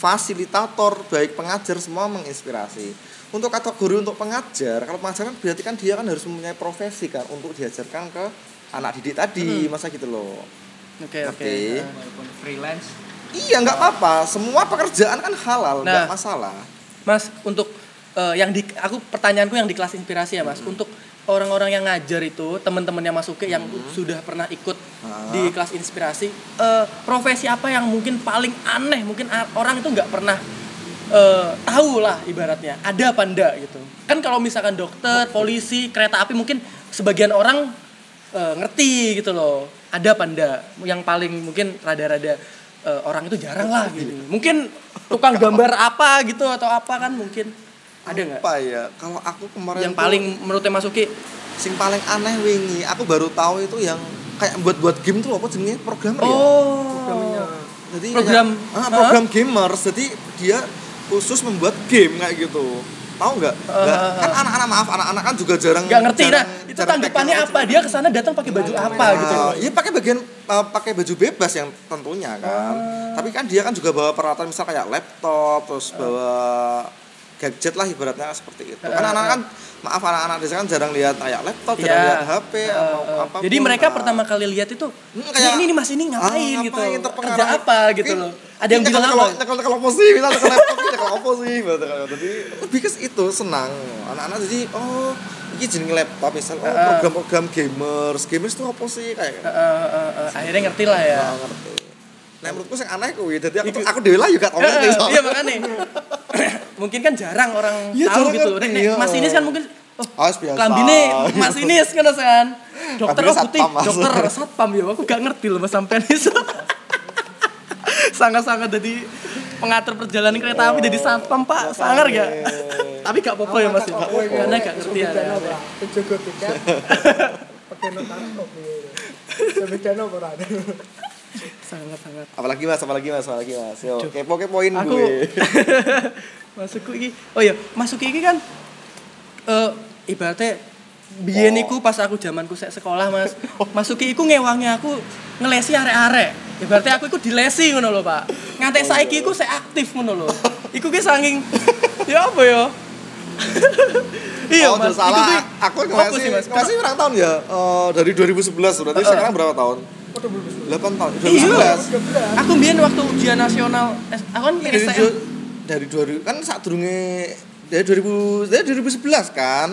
fasilitator, baik pengajar semua menginspirasi. Untuk kategori untuk pengajar, kalau pengajar kan berarti kan dia kan harus mempunyai profesi kan untuk diajarkan ke anak didik tadi, masa gitu loh. Oke, oke. Oke. Nah. Walaupun freelance, Iya nggak apa-apa, semua pekerjaan kan halal, nggak Nah. masalah. Mas, untuk eh, yang di aku pertanyaanku yang di kelas inspirasi ya, Mas. Untuk orang-orang yang ngajar itu, teman-teman yang masuk yang sudah pernah ikut Ah. di kelas inspirasi, eh, profesi apa yang mungkin paling aneh, mungkin orang itu nggak pernah eh, tahu lah ibaratnya. Ada apa enggak gitu. Kan kalau misalkan dokter, polisi, kereta api mungkin sebagian orang eh, ngerti gitu loh. Ada apa enggak? Yang paling mungkin rada-rada eh, orang itu jarang lah gitu. Mungkin tukang gambar apa gitu atau apa kan mungkin. Ada nggak? Apa ya? Kalau aku kemarin Yang paling menurutnya Masuki sing paling aneh wingi. Aku baru tahu itu yang kayak buat buat game tuh apa jenisnya programmer ya? Oh. Jadi program- kayak- ah, program gamers. Jadi dia khusus membuat game kayak gitu. Tahu nggak. Ah, kan anak-anak maaf anak-anak kan juga jarang nggak ngerti nah jarang- itu jarang tanggapannya apa? dia ke sana datang pakai baju apa gitu? Iya pakai bagian uh, pakai baju bebas yang tentunya kan. Ah. Tapi kan dia kan juga bawa peralatan misal kayak laptop, terus bawa gadget lah ibaratnya seperti itu. Kan Ah, anak kan maaf anak-anak desa kan jarang lihat kayak laptop, Iya. jarang lihat HP atau apa. jadi mereka pertama kali lihat itu Hmm, kayak- ini, ini mas ini ngapain, Ah, gitu kerja apa gitu loh ada yang bilang kalau nyekel apa sih misal nyekel laptop sih gitu kan. jadi lebih ke itu senang anak-anak jadi oh ini jenis laptop misal oh program-program gamers. Gamers itu apa sih kayak? Eh, eh, eh, eh, akhirnya ngerti lah ya. Nggak ngerti. Nek menurutku sing aneh kuwi, dadi aku aku dhewe lah juga tau ngerti. Iya makanya mungkin kan jarang orang Iya, tahu jarang gitu. Nek- nek iya. masinis kan mungkin oh wis biasa. klambine masinis kan kan. Dokter oh putih satpam, Mas. dokter satpam ya aku gak ngerti loh mas sampean itu. Sangat-sangat jadi pengatur perjalanan kereta api jadi satpam pak sangar gak tapi gak apa-apa ya mas ya karena gak ngerti ya Penjaga tiket. Pakai notan kok. Sebedano ora. sangat-sangat Apalagi Mas, apalagi Mas, apalagi Mas. Yo, kepo-kepoin aku gue. masukku iki oh iya masuk iki kan eh ibaratnya biyen Oh. iku pas aku zamanku sek sekolah Mas masuk iku ngewangi aku ngelesi arek-arek ibaratnya aku iku dilesi ngono lho Pak ngantek saiki iku sek aktif ngono lho iku ki saking ya apa ya iya oh, Mas salah. iku ki aku sih Mas ngasih berapa tahun ya? Eh, dari 2011 berarti eh. sekarang berapa tahun? 8 tahun. iya 2011. aku biyen waktu ujian nasional aku kan Dari, STM jo- dari 2000 kan saat durunge dari 2000 dari 2011 kan?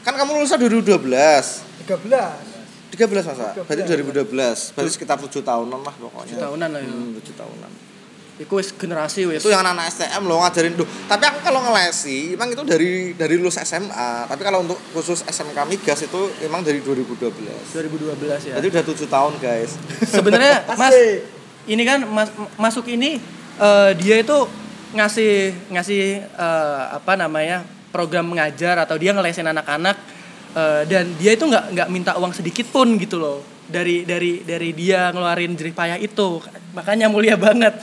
Kan kamu lulusnya 2012. 13. 13 masa? Berarti 13. 2012. Berarti sekitar 7 tahunan lah pokoknya. Tujuh tahunan lah ya. Hmm, 7 tahunan. iku wis generasi wis Itu yang anak-anak STM lo ngajarin tuh. Tapi aku kalau ngelesi, emang itu dari dari lulus SMA. Tapi kalau untuk khusus SMK Migas itu emang dari 2012. 2012 ya Jadi udah 7 tahun, guys. sebenarnya mas ini kan mas, masuk ini eh, dia itu ngasih ngasih eh, apa namanya program mengajar atau dia ngelesin anak-anak eh, dan dia itu nggak nggak minta uang sedikit pun gitu loh dari dari dari dia ngeluarin jerih payah itu makanya mulia banget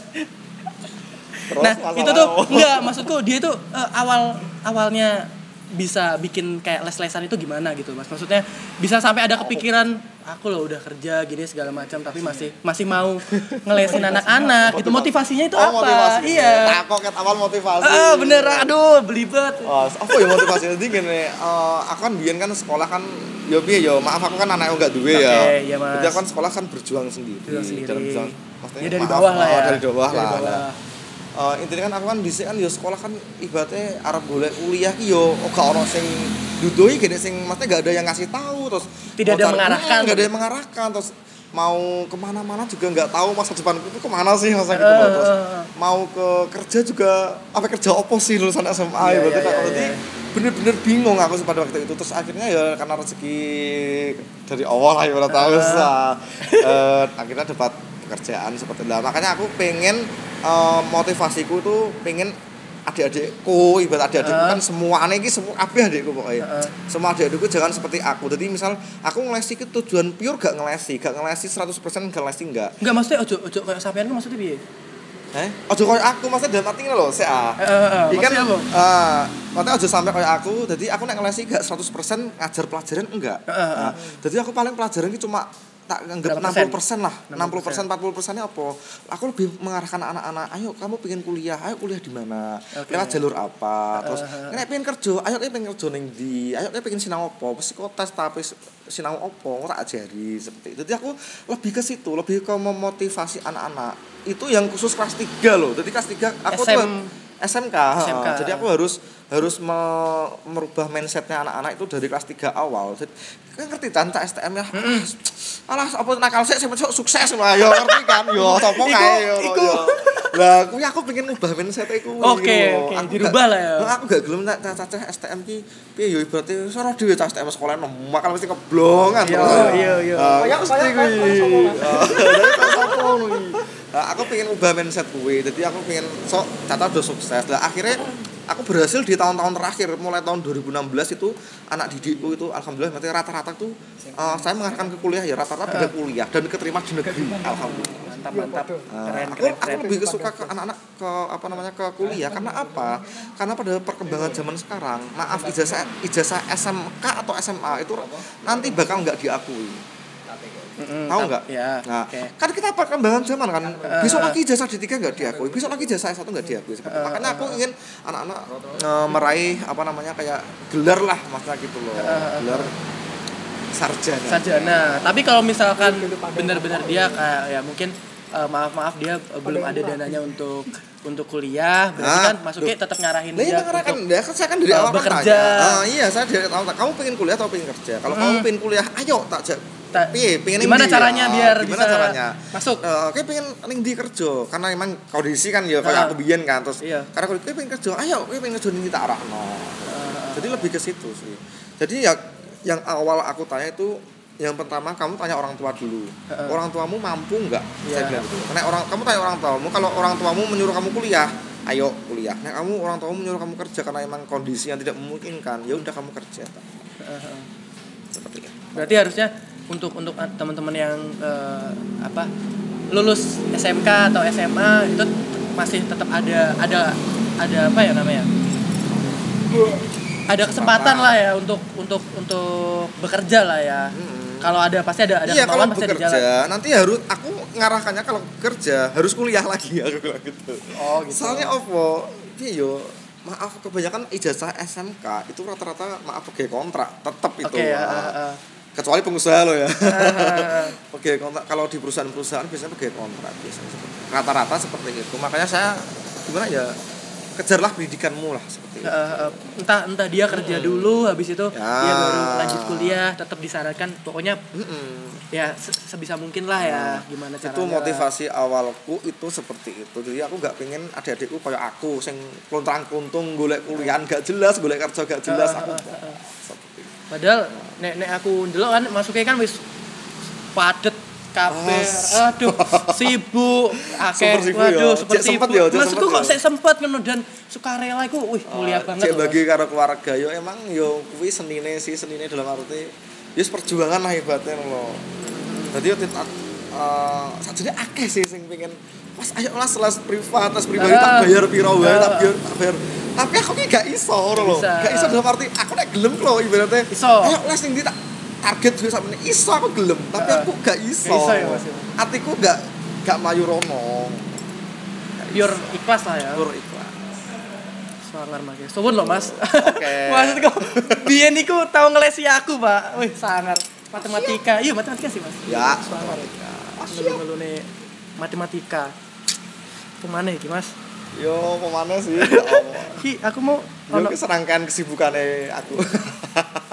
Terus nah masalah itu tuh apa? enggak maksudku dia tuh eh, awal awalnya bisa bikin kayak les-lesan itu gimana gitu mas maksudnya bisa sampai ada kepikiran aku loh udah kerja gini segala macam tapi masih masih mau ngelesin anak-anak itu motivasinya itu Oh, apa motivasi. iya Tak kok ket awal motivasi. ah bener aduh belibet Oh, apa ya motivasi jadi gini, eh, aku kan biyen kan sekolah kan ya piye ya, maaf aku kan anak yang enggak duwe ya. Oke, iya, Mas. Jadi aku kan sekolah kan berjuang sendiri. Berjuang sendiri. Dalam berjuang, maksudnya Ya, dari maaf, bawah lah oh, ya. Dari bawah Dari lah. bawah. Nah, eh, intinya kan aku kan bisa kan ya sekolah kan ibaratnya Arab golek kuliah ki yo gak ono sing dudoi gini sing maksudnya gak ada yang ngasih tahu terus Tidak ada cari- mengarahkan. Gak ada yang mengarahkan terus mau ke mana-mana juga nggak tahu masa depanku itu ke mana sih masa gitu loh. terus eh, mau ke kerja juga apa kerja opo sih lulusan SMA Iya, ya berarti iya, kan iya, berarti iya. bener-bener bingung aku pada waktu itu terus akhirnya ya karena rezeki dari awal lah ya tahu Ah. sah. Eh, akhirnya dapat pekerjaan seperti itu makanya aku pengen eh, motivasiku tuh pengen adik-adikku ibarat adik-adikku Ah. kan semuanya ini semua apa adikku pokoknya Heeh. semua adik-adikku jangan seperti aku jadi misal aku ngelesi ke tujuan pure gak ngelesi gak ngelesi 100% gak ngelesi enggak enggak maksudnya ojo ojo kayak sampean maksudnya piye Eh, ojo koyo aku maksudnya dalam arti loh, ah. Eh, eh, eh, Ikan apa? eh maksudnya ojo sampai kayak aku, jadi aku nek ngelesi gak 100% ngajar pelajaran enggak. Eh, eh, eh. Nah, jadi aku paling pelajaran itu cuma tak anggap Berapa 60% lah. 60%. 60% 40 persennya apa? Aku lebih mengarahkan anak-anak, ayo kamu pengen kuliah, ayo kuliah di mana? Oke. Lewat jalur apa? Terus Eh, eh, eh. nek pengen kerja, ayo nek pengen kerja ning ndi? Ayo nek pengen sinau apa? Psikotes tapi sinau apa? Ora ajari seperti itu. Jadi aku lebih ke situ, lebih ke memotivasi anak-anak. Itu yang khusus kelas 3 loh. Jadi kelas 3 aku SM. tuh SMK, SMK. Jadi aku harus harus me- merubah mindsetnya anak-anak itu dari kelas 3 awal. Jadi kan ngerti tante STM ya. Alah apa nakal sih sampe sukses lah ya ngerti kan. Yo sapa Iku- kae yo. iku. yo. Lah kuwi aku pengen ngubah mindset iku. Oke, oke, Aku dirubah gak- lah ya. Nah, Aku gak gelem tak cacah STM ki piye yo ibaratnya ora dhewe cah STM sekolah makal mesti keblongan. Iya, iya, iya. Ah, Kayak- mesti kayak- kayak- kuwi. Ah, ngono. Nah, aku pengen ubah mindset kuwi. Jadi aku pengen sok catat udah sukses. Lah akhirnya aku berhasil di tahun-tahun terakhir mulai tahun 2016 itu anak didikku itu alhamdulillah berarti rata-rata tuh eh, saya mengarahkan ke kuliah ya rata-rata pada kuliah dan keterima di negeri alhamdulillah. mantap mantap Nah, keren aku, keren aku keren lebih suka ke anak-anak ke apa namanya ke kuliah karena apa? Karena pada perkembangan zaman sekarang, maaf ijazah ijazah SMK atau SMA itu nanti bakal nggak diakui. Mm-mm, Tahu nggak? ya Nah, oke kan kita perkembangan zaman kan. Besok lagi ijazah D3 nggak diakui, besok lagi ijazah S1 nggak diakui. Seperti itu. Makanya aku ingin anak-anak eh, meraih apa namanya kayak gelar lah maksudnya gitu loh. Gelar sarjana. sarjana tapi kalau misalkan benar-benar dia kayak ya mungkin eh, maaf maaf dia eh, belum ada dananya untuk untuk kuliah berarti Ah, kan masuknya tetap ngarahin Lah dia iya kan untuk dia kan saya kan dari uh, awal kan bekerja. tanya. Ah, iya, saya dari awal kamu pengen kuliah atau pengen kerja? Kalau kamu Hmm. pengen kuliah, ayo tak piye pengen gimana caranya Ah, biar gimana bisa caranya? masuk? Eh, oke pengen ning di kerja karena emang kondisi kan ya Ah. kayak aku biyen kan terus Iya. karena aku pengen kerja ayo kowe pengen kerja ning tak arahno Eh, jadi lebih ke situ sih. Jadi ya yang awal aku tanya itu yang pertama kamu tanya orang tua dulu. Heeh. orang tuamu mampu nggak? Saya Iya. bilang gitu. Nek orang kamu tanya orang tuamu kalau orang tuamu menyuruh kamu kuliah ayo kuliah. Nek kamu orang tuamu menyuruh kamu kerja karena emang kondisi yang tidak memungkinkan ya udah kamu kerja. Eh, eh. seperti itu. Berarti harusnya untuk untuk teman-teman yang eh, apa lulus SMK atau SMA itu masih tetap ada ada ada apa ya namanya? Ada kesempatan lah ya untuk untuk untuk bekerja lah ya. Mm-mm. kalau ada pasti ada ada iya kalau pasti ada jalan. Bekerja nanti harus aku ngarahkannya kalau kerja harus kuliah lagi aku bilang gitu. Oh gitu. Soalnya iya yo maaf kebanyakan ijazah SMK itu rata-rata maaf pakai kontrak tetap itu oke ya, eh, eh. Kecuali pengusaha lo ya. Pakai kontrak kalau di perusahaan-perusahaan biasanya pakai kontrak biasanya rata-rata seperti itu. Makanya saya gimana ya kejarlah pendidikanmu lah seperti itu. Eh, entah entah dia kerja dulu habis itu Ya. dia baru lanjut kuliah tetap disarankan pokoknya Mm-mm. ya se- sebisa mungkin lah ya gimana caranya. itu motivasi awalku itu seperti itu. Jadi aku nggak pengen adik-adikku kayak aku sing klontang kuntung golek kuliah gak jelas golek kerja gak jelas Eh, aku eh, eh, eh. Padahal nek nek aku ndelok kan masuknya kan wis padet kabeh. Aduh, sibuk akeh. Waduh, ya. super sibuk. ya, Maksudku sempet kok ya. saya sempat ngono dan sukarela iku wih mulia Ah, banget. cek bagi karo keluarga yo emang yo kuwi senine sih senine dalam arti ya perjuangan lah hebatnya loh jadi yo uh, sajane akeh sih sing pengen Mas ayo lah les privat, les pribadi Ah. tak bayar piro wae, Ah. tak bayar, tak bayar. Tapi aku ki gak iso ngono lho. Gak iso dalam arti aku nek gelem lho ibaratnya. Iso. Ayo les ning tak target gue sampe iso aku gelem, tapi Ah. aku gak iso. Gak iso ya, Mas, ya. Atiku gak gak mayu rono. Pure ikhlas lah ya. Pur ikhlas. Sangar Mas. Suwun loh Mas. Oke. Maksudku biyen niku tau ngelesi aku, Pak. Wih, sangar. Matematika. Iya, matematika sih, Mas. Ya. sangar. Ngelulu-ngelune matematika. Ke mana iki, Mas? Yo, ke mana sih? Ya. Ki, aku mau Yo ono keserangkan kesibukannya aku.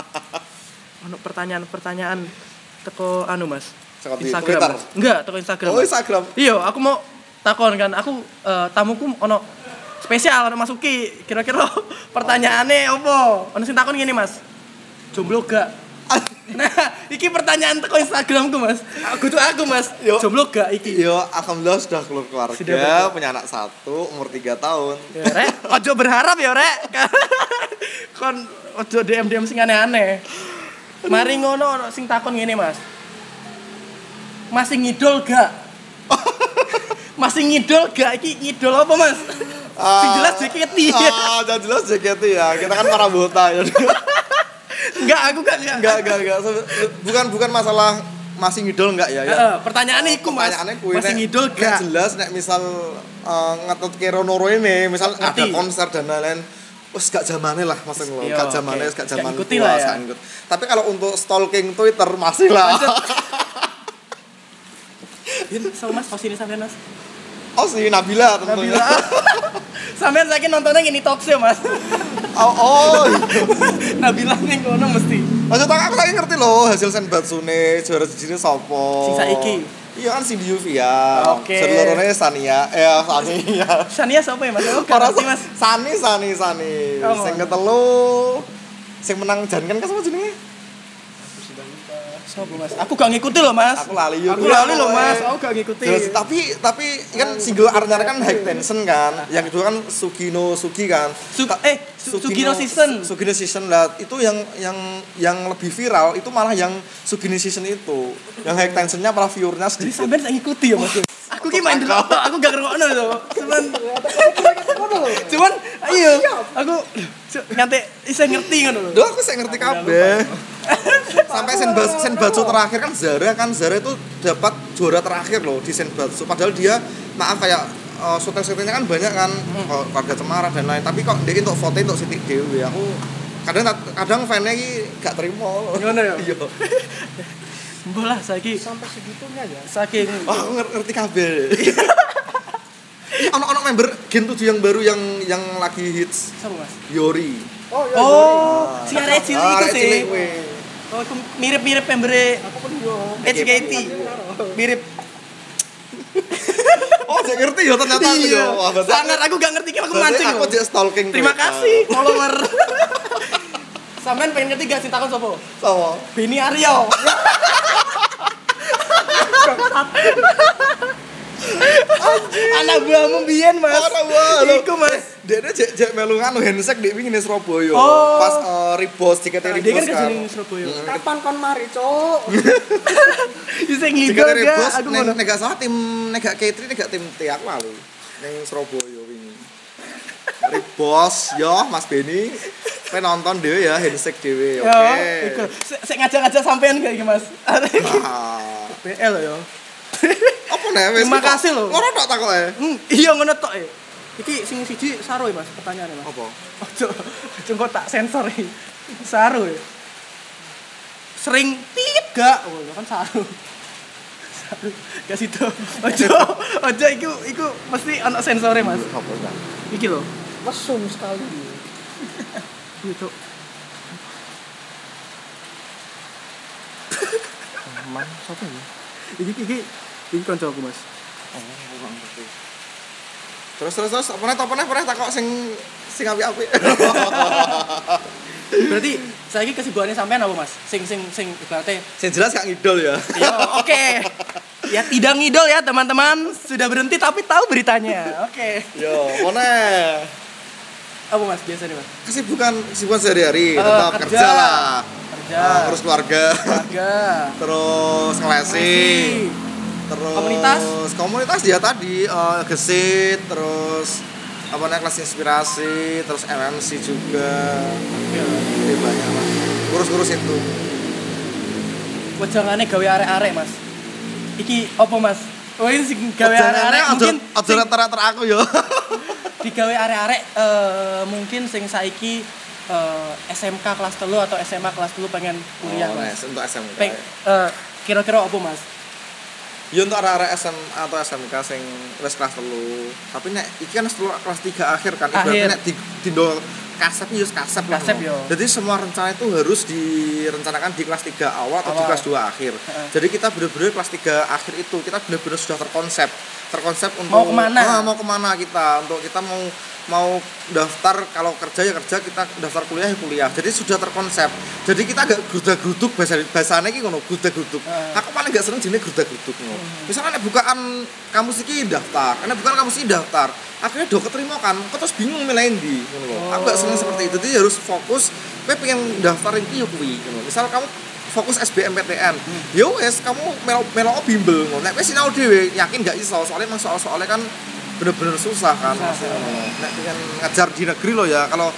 ono pertanyaan-pertanyaan teko anu Mas. Instagram. Twitter? Enggak, teko Instagram. Oh. Instagram. Iya, aku mau takon kan. Aku eh, tamuku ono spesial ono masuki. Kira-kira pertanyaannya opo? Ono sing takon gini, Mas. Jomblo gak? Nah, iki pertanyaan teko Instagramku, Mas. Aku tuh aku, Mas. Yo. Jomblo gak iki? Yo, alhamdulillah sudah keluar keluarga, Sudah punya anak satu, umur 3 tahun. Ya, Rek, ojo berharap ya, Rek. Kon ojo DM-DM sing aneh-aneh. Mari ngono ono sing takon ngene, Mas. Masih ngidol gak? Masih ngidol gak? Iki ngidol apa, Mas? Sing jelas JKT. Ah, yang jelas JKT ya. Kita kan para buta ya. Enggak, aku gak enggak. Enggak, enggak, enggak. Bukan bukan masalah masih ngidol enggak ya? ya. Heeh, pertanyaannya iku, Mas. Pertanyaannya kuwi, Masih ngidol nek gak? jelas nek misal uh, ngetut kero noro ini, misal ada konser dan lain-lain wes gak zamane lah maksud lo, Iya, gak zamane, oke. gak Gak zaman ngikuti tua, lah ya. Tapi kalau untuk stalking Twitter masih lah. Bin, so Mas, kau sini sampean, Mas. Oh si Nabila tentunya. Nabila. sampean saiki nontonnya gini talk show, Mas. Oh, oh. Nabila ning kono mesti. Maksud aku aku lagi ngerti loh hasil Senbatsune juara jijine sopo. Sing saiki? Iya kan Cindy Yuvia. Oke. Seluruhnya Sania. Eh Sania. Sania siapa ya, Mas? Para ngerti, Mas. Sani Sani Sani. Oh, Sing Mas. ketelu sing menang jan kan sama jenenge? Sopo Mas? Aku gak ngikuti loh Mas. Aku lali yo. Aku lali loh Mas. Aku gak ngikuti. Jelas, tapi tapi kan single Arnara kan high tension kan. Yang kedua kan Sugino Sugi kan. Su- eh, Su- Sugino Season. Sugino Season lah itu yang yang yang lebih viral itu malah yang Sugino Season itu. Yang high tensionnya malah viewernya Jadi sedikit. sampean tak ngikuti ya Mas. Aku ki main dulu, aku gak ngerokno loh. Cuman Cuman ayo, aku nganti bisa ngerti ngono lho. Duh aku saya ngerti kabeh. Sampai Senbatsu Senbatsu terakhir kan Zara kan Zara itu dapat juara terakhir loh di Senbatsu. Padahal dia maaf kayak uh, syuting-syutingnya kan banyak kan oh, keluarga Cemara dan lain. Tapi kok dia untuk foto untuk Siti Dewi aku kadang kadang fannya ini gak terima loh. Ngono ya? Iya. Lah saiki sampai segitunya ya saking Wah, aku nger- ngerti kabeh. Ono-ono member Gen 7 yang baru yang yang lagi hits Siapa Mas? Yori. oh ya Oh, si arek cilik Ah, itu sih. cilik. Oh, Aku pun yo. HKT. Mirip. Oh, saya ngerti ya ternyata aku ya. Wah, Sangat aku gak ngerti aku mancing. Aku jadi stalking. Terima mereka. kasih follower. Sampean pengen ngerti gak cintakan sopo? Sama. Beni Aryo. Anak buahmu biyen, Mas. Ora wae. Iku, Mas. Dia dia jek jek melu nganu handshake di wingi Surabaya. Oh. Pas eh, ribos dikete Dia kan ribos kan. kejeling Surabaya. Kapan kon mari, Cuk? Dikete ngidol Aku ning ngono. nek gak salah tim nek gak Ketri nek gak tim T aku lalu. Ning Surabaya wingi. Ribos yo Mas Beni. Kowe nonton dhewe ya handshake dhewe. Oke. Ya, iku. Sik ngajak-ngajak sampean kayak iki, Mas. Ah. BL yo. Apa nih wis? Terima kasih loh. Ora tok takoke. Hmm, iya ngono tok e. Iki sing siji saru ya, Mas, pertanyaannya, Mas. Apa? Ojo, ojo kok tak sensor iki. Saru ya. Sering tit gak? Oh, kan saru. Saru. Gak situ. Ojo, ojo iku iku mesti ana sensore, Mas. Apa enggak? Iki lho. Mesum sekali. Gitu. Man, sapa ya? Iki iki iki kancaku, Mas. Oh, aku ngerti. Terus terus terus apa nih apa nih apa nih takok sing sing api-api. Berarti saiki kesibukannya sampean apa, Mas? Sing sing sing ibaratnya sing jelas gak ngidol ya. Ya, oke. Ya tidak ngidol ya teman-teman. Sudah berhenti tapi tahu beritanya. Oke. Yo, mana? Apa Mas biasanya, Mas? Kesibukan kesibukan sehari-hari, Eh, tetap kerja. kerja lah. Kerja. Ah, urus keluarga, Keluarga. terus ngelesi, terus Komunitas? komunitas dia tadi eh, gesit, terus apa namanya kelas inspirasi, terus MMC juga. Jadi banyak lah. Urus-urus itu. Wejangannya gawe arek-arek, Mas. Iki apa, Mas? Oh, ini sing gawe arek-arek mungkin aja rata-rata aku yo. digawe arek-arek eh, mungkin sing saiki eh, SMK kelas telu atau SMA kelas telu pengen kuliah, Oh, Mas. untuk SMK. Peng, eh, kira-kira apa, Mas? Ya untuk arah-arah SMA atau SMK sing wis kelas telu. Tapi nek iki kan kelas 3 akhir kan Akhir. nek di dindo kasep wis kasep Kasep, yo. Jadi semua rencana itu harus direncanakan di kelas 3 awal atau di Awal. kelas 2 akhir. Heeh. Jadi kita benar-benar kelas 3 akhir itu kita benar-benar sudah terkonsep. Terkonsep untuk Mau ke mana? Ah, mau ke mana kita? Untuk kita mau mau daftar kalau kerja ya kerja kita daftar kuliah ya kuliah jadi sudah terkonsep jadi kita agak grudak gruduk bahasa bahasanya iki ngono grudak gruduk Heeh. aku paling gak seneng jenis grudak gruduk ngono misalnya nek bukaan kampus iki daftar karena bukan kampus iki daftar akhirnya do keterima kan kok terus bingung milih ngono lho. Aku gak seneng seperti itu jadi harus fokus kowe pengen daftar iki yo kuwi ngono misal kamu fokus SBMPTN ya wes kamu melo melo bimbel ngono. Nek wis sinau dhewe yakin gak iso soalnya emang soal-soalnya kan bener-bener susah kan. Susah, nek pengen ngajar di negeri loh ya kalau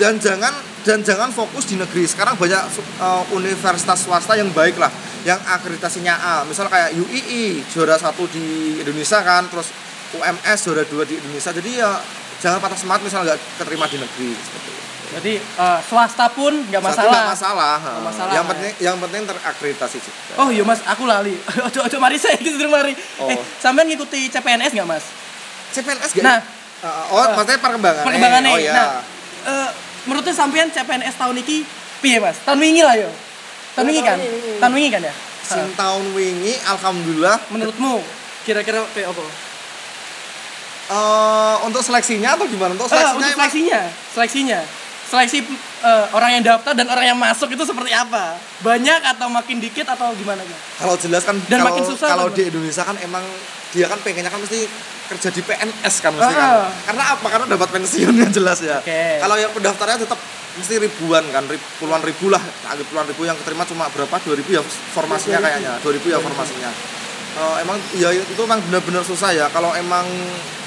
dan jangan dan jangan fokus di negeri. Sekarang banyak uh, universitas swasta yang baik lah yang akreditasinya A. Misal kayak UII juara satu di Indonesia kan terus UMS juara dua di Indonesia jadi ya jangan patah semangat misal nggak keterima di negeri seperti itu. Jadi eh, swasta pun nggak masalah. nggak masalah, ha. masalah, yang ya. penting yang penting terakreditasi juga Oh iya mas, aku lali. Ojo ojo mari saya gitu mari. Oh. Eh, sampean ngikuti CPNS nggak mas? CPNS gak? Nah, Uh, oh maksudnya perkembangan perkembangannya. oh, iya. Nah, eh, menurutnya sampean CPNS tahun ini piye mas? Tahun wingi lah yo. Tahun wingi kan? Tahun wingi kan ya? Sing tahun wingi alhamdulillah Menurutmu kira-kira apa? Eh, untuk seleksinya atau gimana untuk Eh, seleksinya untuk emang- seleksinya, seleksinya. Seleksi eh, orang yang daftar dan orang yang masuk itu seperti apa? Banyak atau makin dikit atau gimana kan? kalau jelas kan Dan kalau, makin susah kalau kan, di Indonesia kan emang dia kan pengennya kan mesti kerja di PNS kan mesti kan Ah. karena apa karena dapat pensiunnya jelas ya Oke. kalau yang pendaftarnya tetap mesti ribuan kan rib- puluhan ribu lah puluhan ribu yang keterima cuma berapa 2000 ya formasinya kayaknya 2000 ya formasinya Eh, emang ya itu emang benar-benar susah ya kalau emang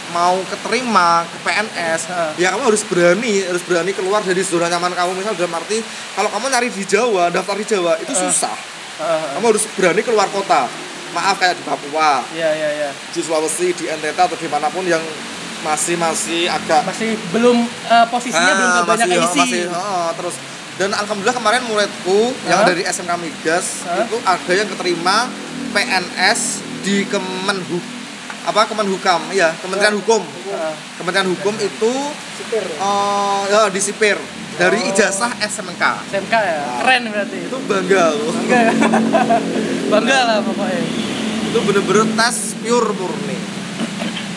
mau keterima ke PNS ya kamu harus berani harus berani keluar dari zona nyaman kamu misal dalam arti kalau kamu nyari di Jawa daftar di Jawa itu Ah. susah kamu harus berani keluar kota maaf kayak di Papua Iya iya iya. di Sulawesi di NTT atau di mana pun yang masih masih agak Masih belum eh, posisinya belum Ah, banyak masih, isi. masih oh, terus dan alhamdulillah kemarin muridku yang Hah? dari SMK Migas Hah? itu ada yang keterima PNS di Kemenhu apa Kemenhukam ya Kementerian Hukum Heeh. Kementerian Hukum itu Sipir. eh, ya di sipir dari Oh. ijazah SMK. SMK ya keren berarti Itu bangga aku. bangga ya bangga lah pokoknya Itu bener-bener tes pure murni.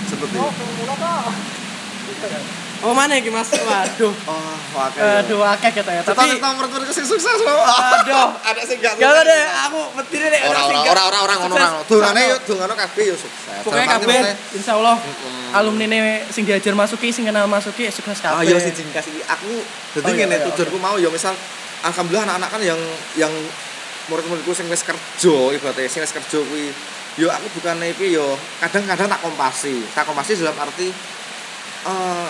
Seperti Oh. Oh mana ya mas waduh Oh, wakil. aduh akeh kita ya Tapi kita menurut sing sukses loh. Aduh. ada sing gak gak ada deh aku betulnya deh Ora ora ora ora ora ngono ora. Dongane yo dongane kabeh yo sukses. arti kabeh maksudnya, insya Allah Mm-mm. alumni ini sing diajar masuki sing kenal masuki sukses kabeh Ah yo siji kasih aku dadi Oh, iya, ngene iya, tujuanku mau yo misal alhamdulillah anak-anak kan yang yang murid-muridku sing wis kerja ibaratnya sing wis kerja kuwi yo aku bukan iki yo kadang-kadang tak kompasi. Tak kompasi dalam arti eh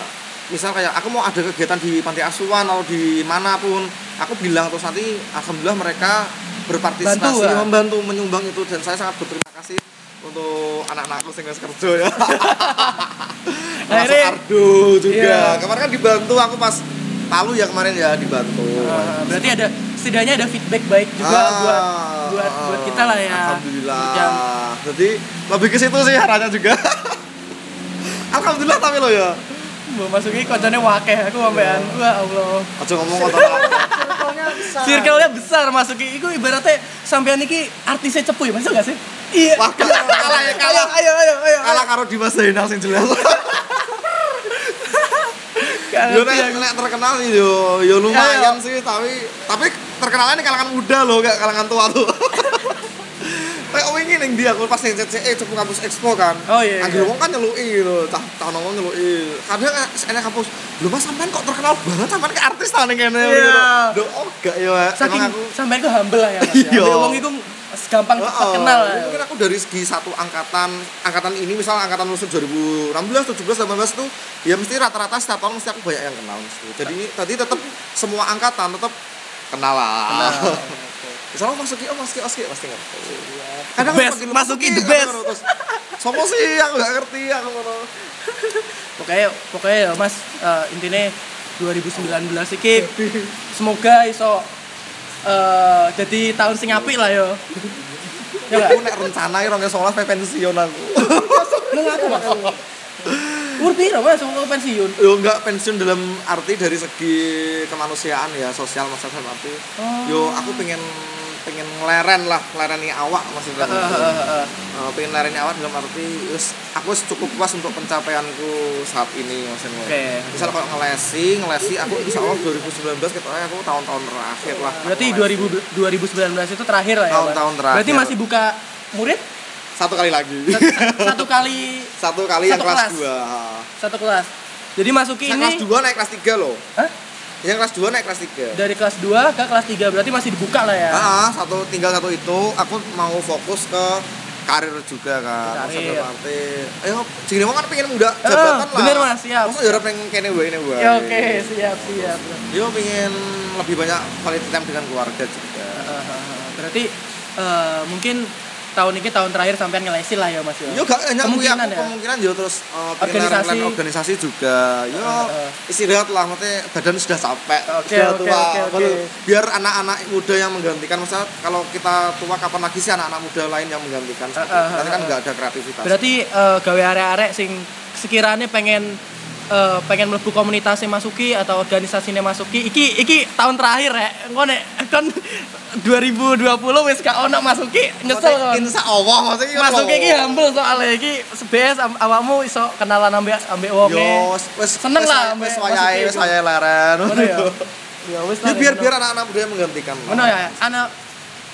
misal kayak aku mau ada kegiatan di panti asuhan atau di mana pun aku bilang terus nanti alhamdulillah mereka berpartisipasi Bantu, ya? membantu menyumbang itu dan saya sangat berterima kasih untuk anak-anakku sing wis kerja ya. Akhirnya- Ardo juga. Iya. kemarin kan dibantu aku pas Palu ya kemarin ya dibantu. Ah, berarti ada setidaknya ada feedback baik juga Ah, buat buat ah, buat kita lah ya. Alhamdulillah. Yang jadi lebih ke situ sih harapannya juga. Alhamdulillah tapi lo ya mau masuki koncone wakeh aku sampean. Wah Allah. Aja ngomong kotor Circle-nya besar. circle-nya besar masuki. Itu ibaratnya sampean iki artisnya cepu ya masuk gak sih? Iya. Wah, kalah, kalah ya, kalah. ayo ayo ayo ayo kalah karo Dimas Zainal sing jelas. Yo nek nek terkenal yo yo lumayan sih tapi tapi terkenalnya di kalangan muda loh gak kalangan tua tuh ning dia aku pas ning CCE cepu kampus Expo kan. Oh, iya, Anggere iya. wong kan nyeluki lho, tah tah nongol nyeluki. Kadang enek kampus, "Lho Mas sampean kok terkenal banget sampean ke artis ta ning kene." Iya. Lho oh gak ya. Saking aku sampean ku humble lah ya mas Iya. ya wong iku gampang cepat Heeh. kenal Mungkin aku dari segi satu angkatan, angkatan ini misal angkatan lulusan 2016, 17, 18 tuh ya mesti rata-rata setiap tahun mesti aku banyak yang kenal mesti. Jadi tadi tetap semua angkatan tetap kenal lah. Kenal. Misalnya masuki, oh masuki, masuki, pasti ngerti. The best, panggil Masuki the kadang best. Sopo sih aku gak ngerti aku ngono. pokoknya pokoknya ya mas eh, intinya 2019 iki semoga iso eh jadi tahun sing apik lah yo ya Aku nek rencana iki 2019 pe pensiun aku. lu ngaku mas umur piro mas mau pensiun Yo enggak pensiun dalam arti dari segi kemanusiaan ya, sosial masalah dalam arti. Oh. Yo aku pengen pengen ngeleren lah, ngelereni awak maksudnya. Heeh, Eh, pengen ngelereni awak dalam arti wis aku cukup puas untuk pencapaianku saat ini maksudnya. Oke. Misal kalau ngelesi, ngelesi aku insya Allah 2019 kita aku tahun-tahun terakhir lah. berarti Aku ngelesi. 2000 2019 itu terakhir lah ya? Tahun-tahun terakhir. berarti masih buka murid satu kali lagi. Sat- satu kali satu kali yang Satu kelas kelas. 2. satu kelas jadi masuki Saya ini kelas 2 naik kelas 3 loh. Hah? Yang kelas 2 naik kelas 3. dari kelas 2 ke kelas 3 berarti masih dibuka lah ya Ah, satu tinggal satu itu aku mau fokus ke karir juga kan. Karir. Maksudnya arti, ayo sini kan pengen muda Ah, jabatan lah. bener, Mas, siap. Masa ya pengen kene wae kene wae. ya oke siap siap Yo pengen lebih banyak quality time dengan keluarga juga. berarti eh, mungkin tahun ini tahun terakhir sampean ngelesin lah ya mas ya Yo gak hanya kuwi Kemungkinan ya? kemungkinan yo terus uh, Organisasi. organisasi. juga. Yo Heeh. istirahat lah maksudnya badan sudah capek, Oke, sudah oke, tua. oke, oke. Baru Biar anak-anak muda yang menggantikan maksudnya kalau kita tua kapan lagi sih anak-anak muda lain yang menggantikan. seperti Heeh, itu. Nanti kan nggak ada kreativitas. berarti eh, gawe arek-arek sing sekiranya pengen eh, pengen mlebu komunitas yang masuki atau organisasi yang masuki iki iki tahun terakhir ya engko nek kon 2020 wis gak ono masuki nyesel kon Insya Allah kan masuki loh. iki humble soalnya iki sebes am- awakmu iso kenalan ambek ambek wonge Yo, wes Seneng lah wes ambek wayahe, Masuki wes itu. wayahe leren. Ya wis biar biar anak-anak muda menggantikan. ngono ya anak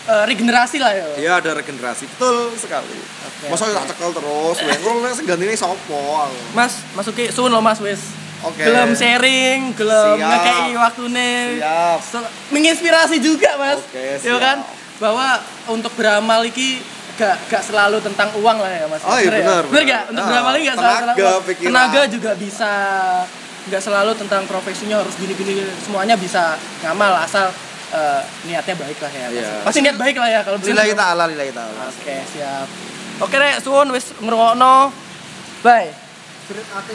eh, regenerasi lah ya Iya ada regenerasi betul sekali. Oke, Masa tak cekel terus, wengkol yang segantine sopo. Mas masuki suwun lo Mas wis Oke. gelem sharing gelem ngekei waktune Siap. Menginspirasi juga Mas Oke, ya siap. kan bahwa untuk beramal iki gak gak selalu tentang uang lah ya Mas Oh, iya, ya? benar, benar. gak untuk Ah, beramal ini gak selalu tenaga, tentang uang. pikiran. tenaga juga bisa nggak selalu tentang profesinya harus gini-gini semuanya bisa ngamal asal eh, niatnya baik lah ya. Iya. pasti niat baik lah ya kalau belum Lillahi ta'ala, lillahi ta'ala. Oke, siap. Oke, Rek, suwun wis ngrungokno. Bye.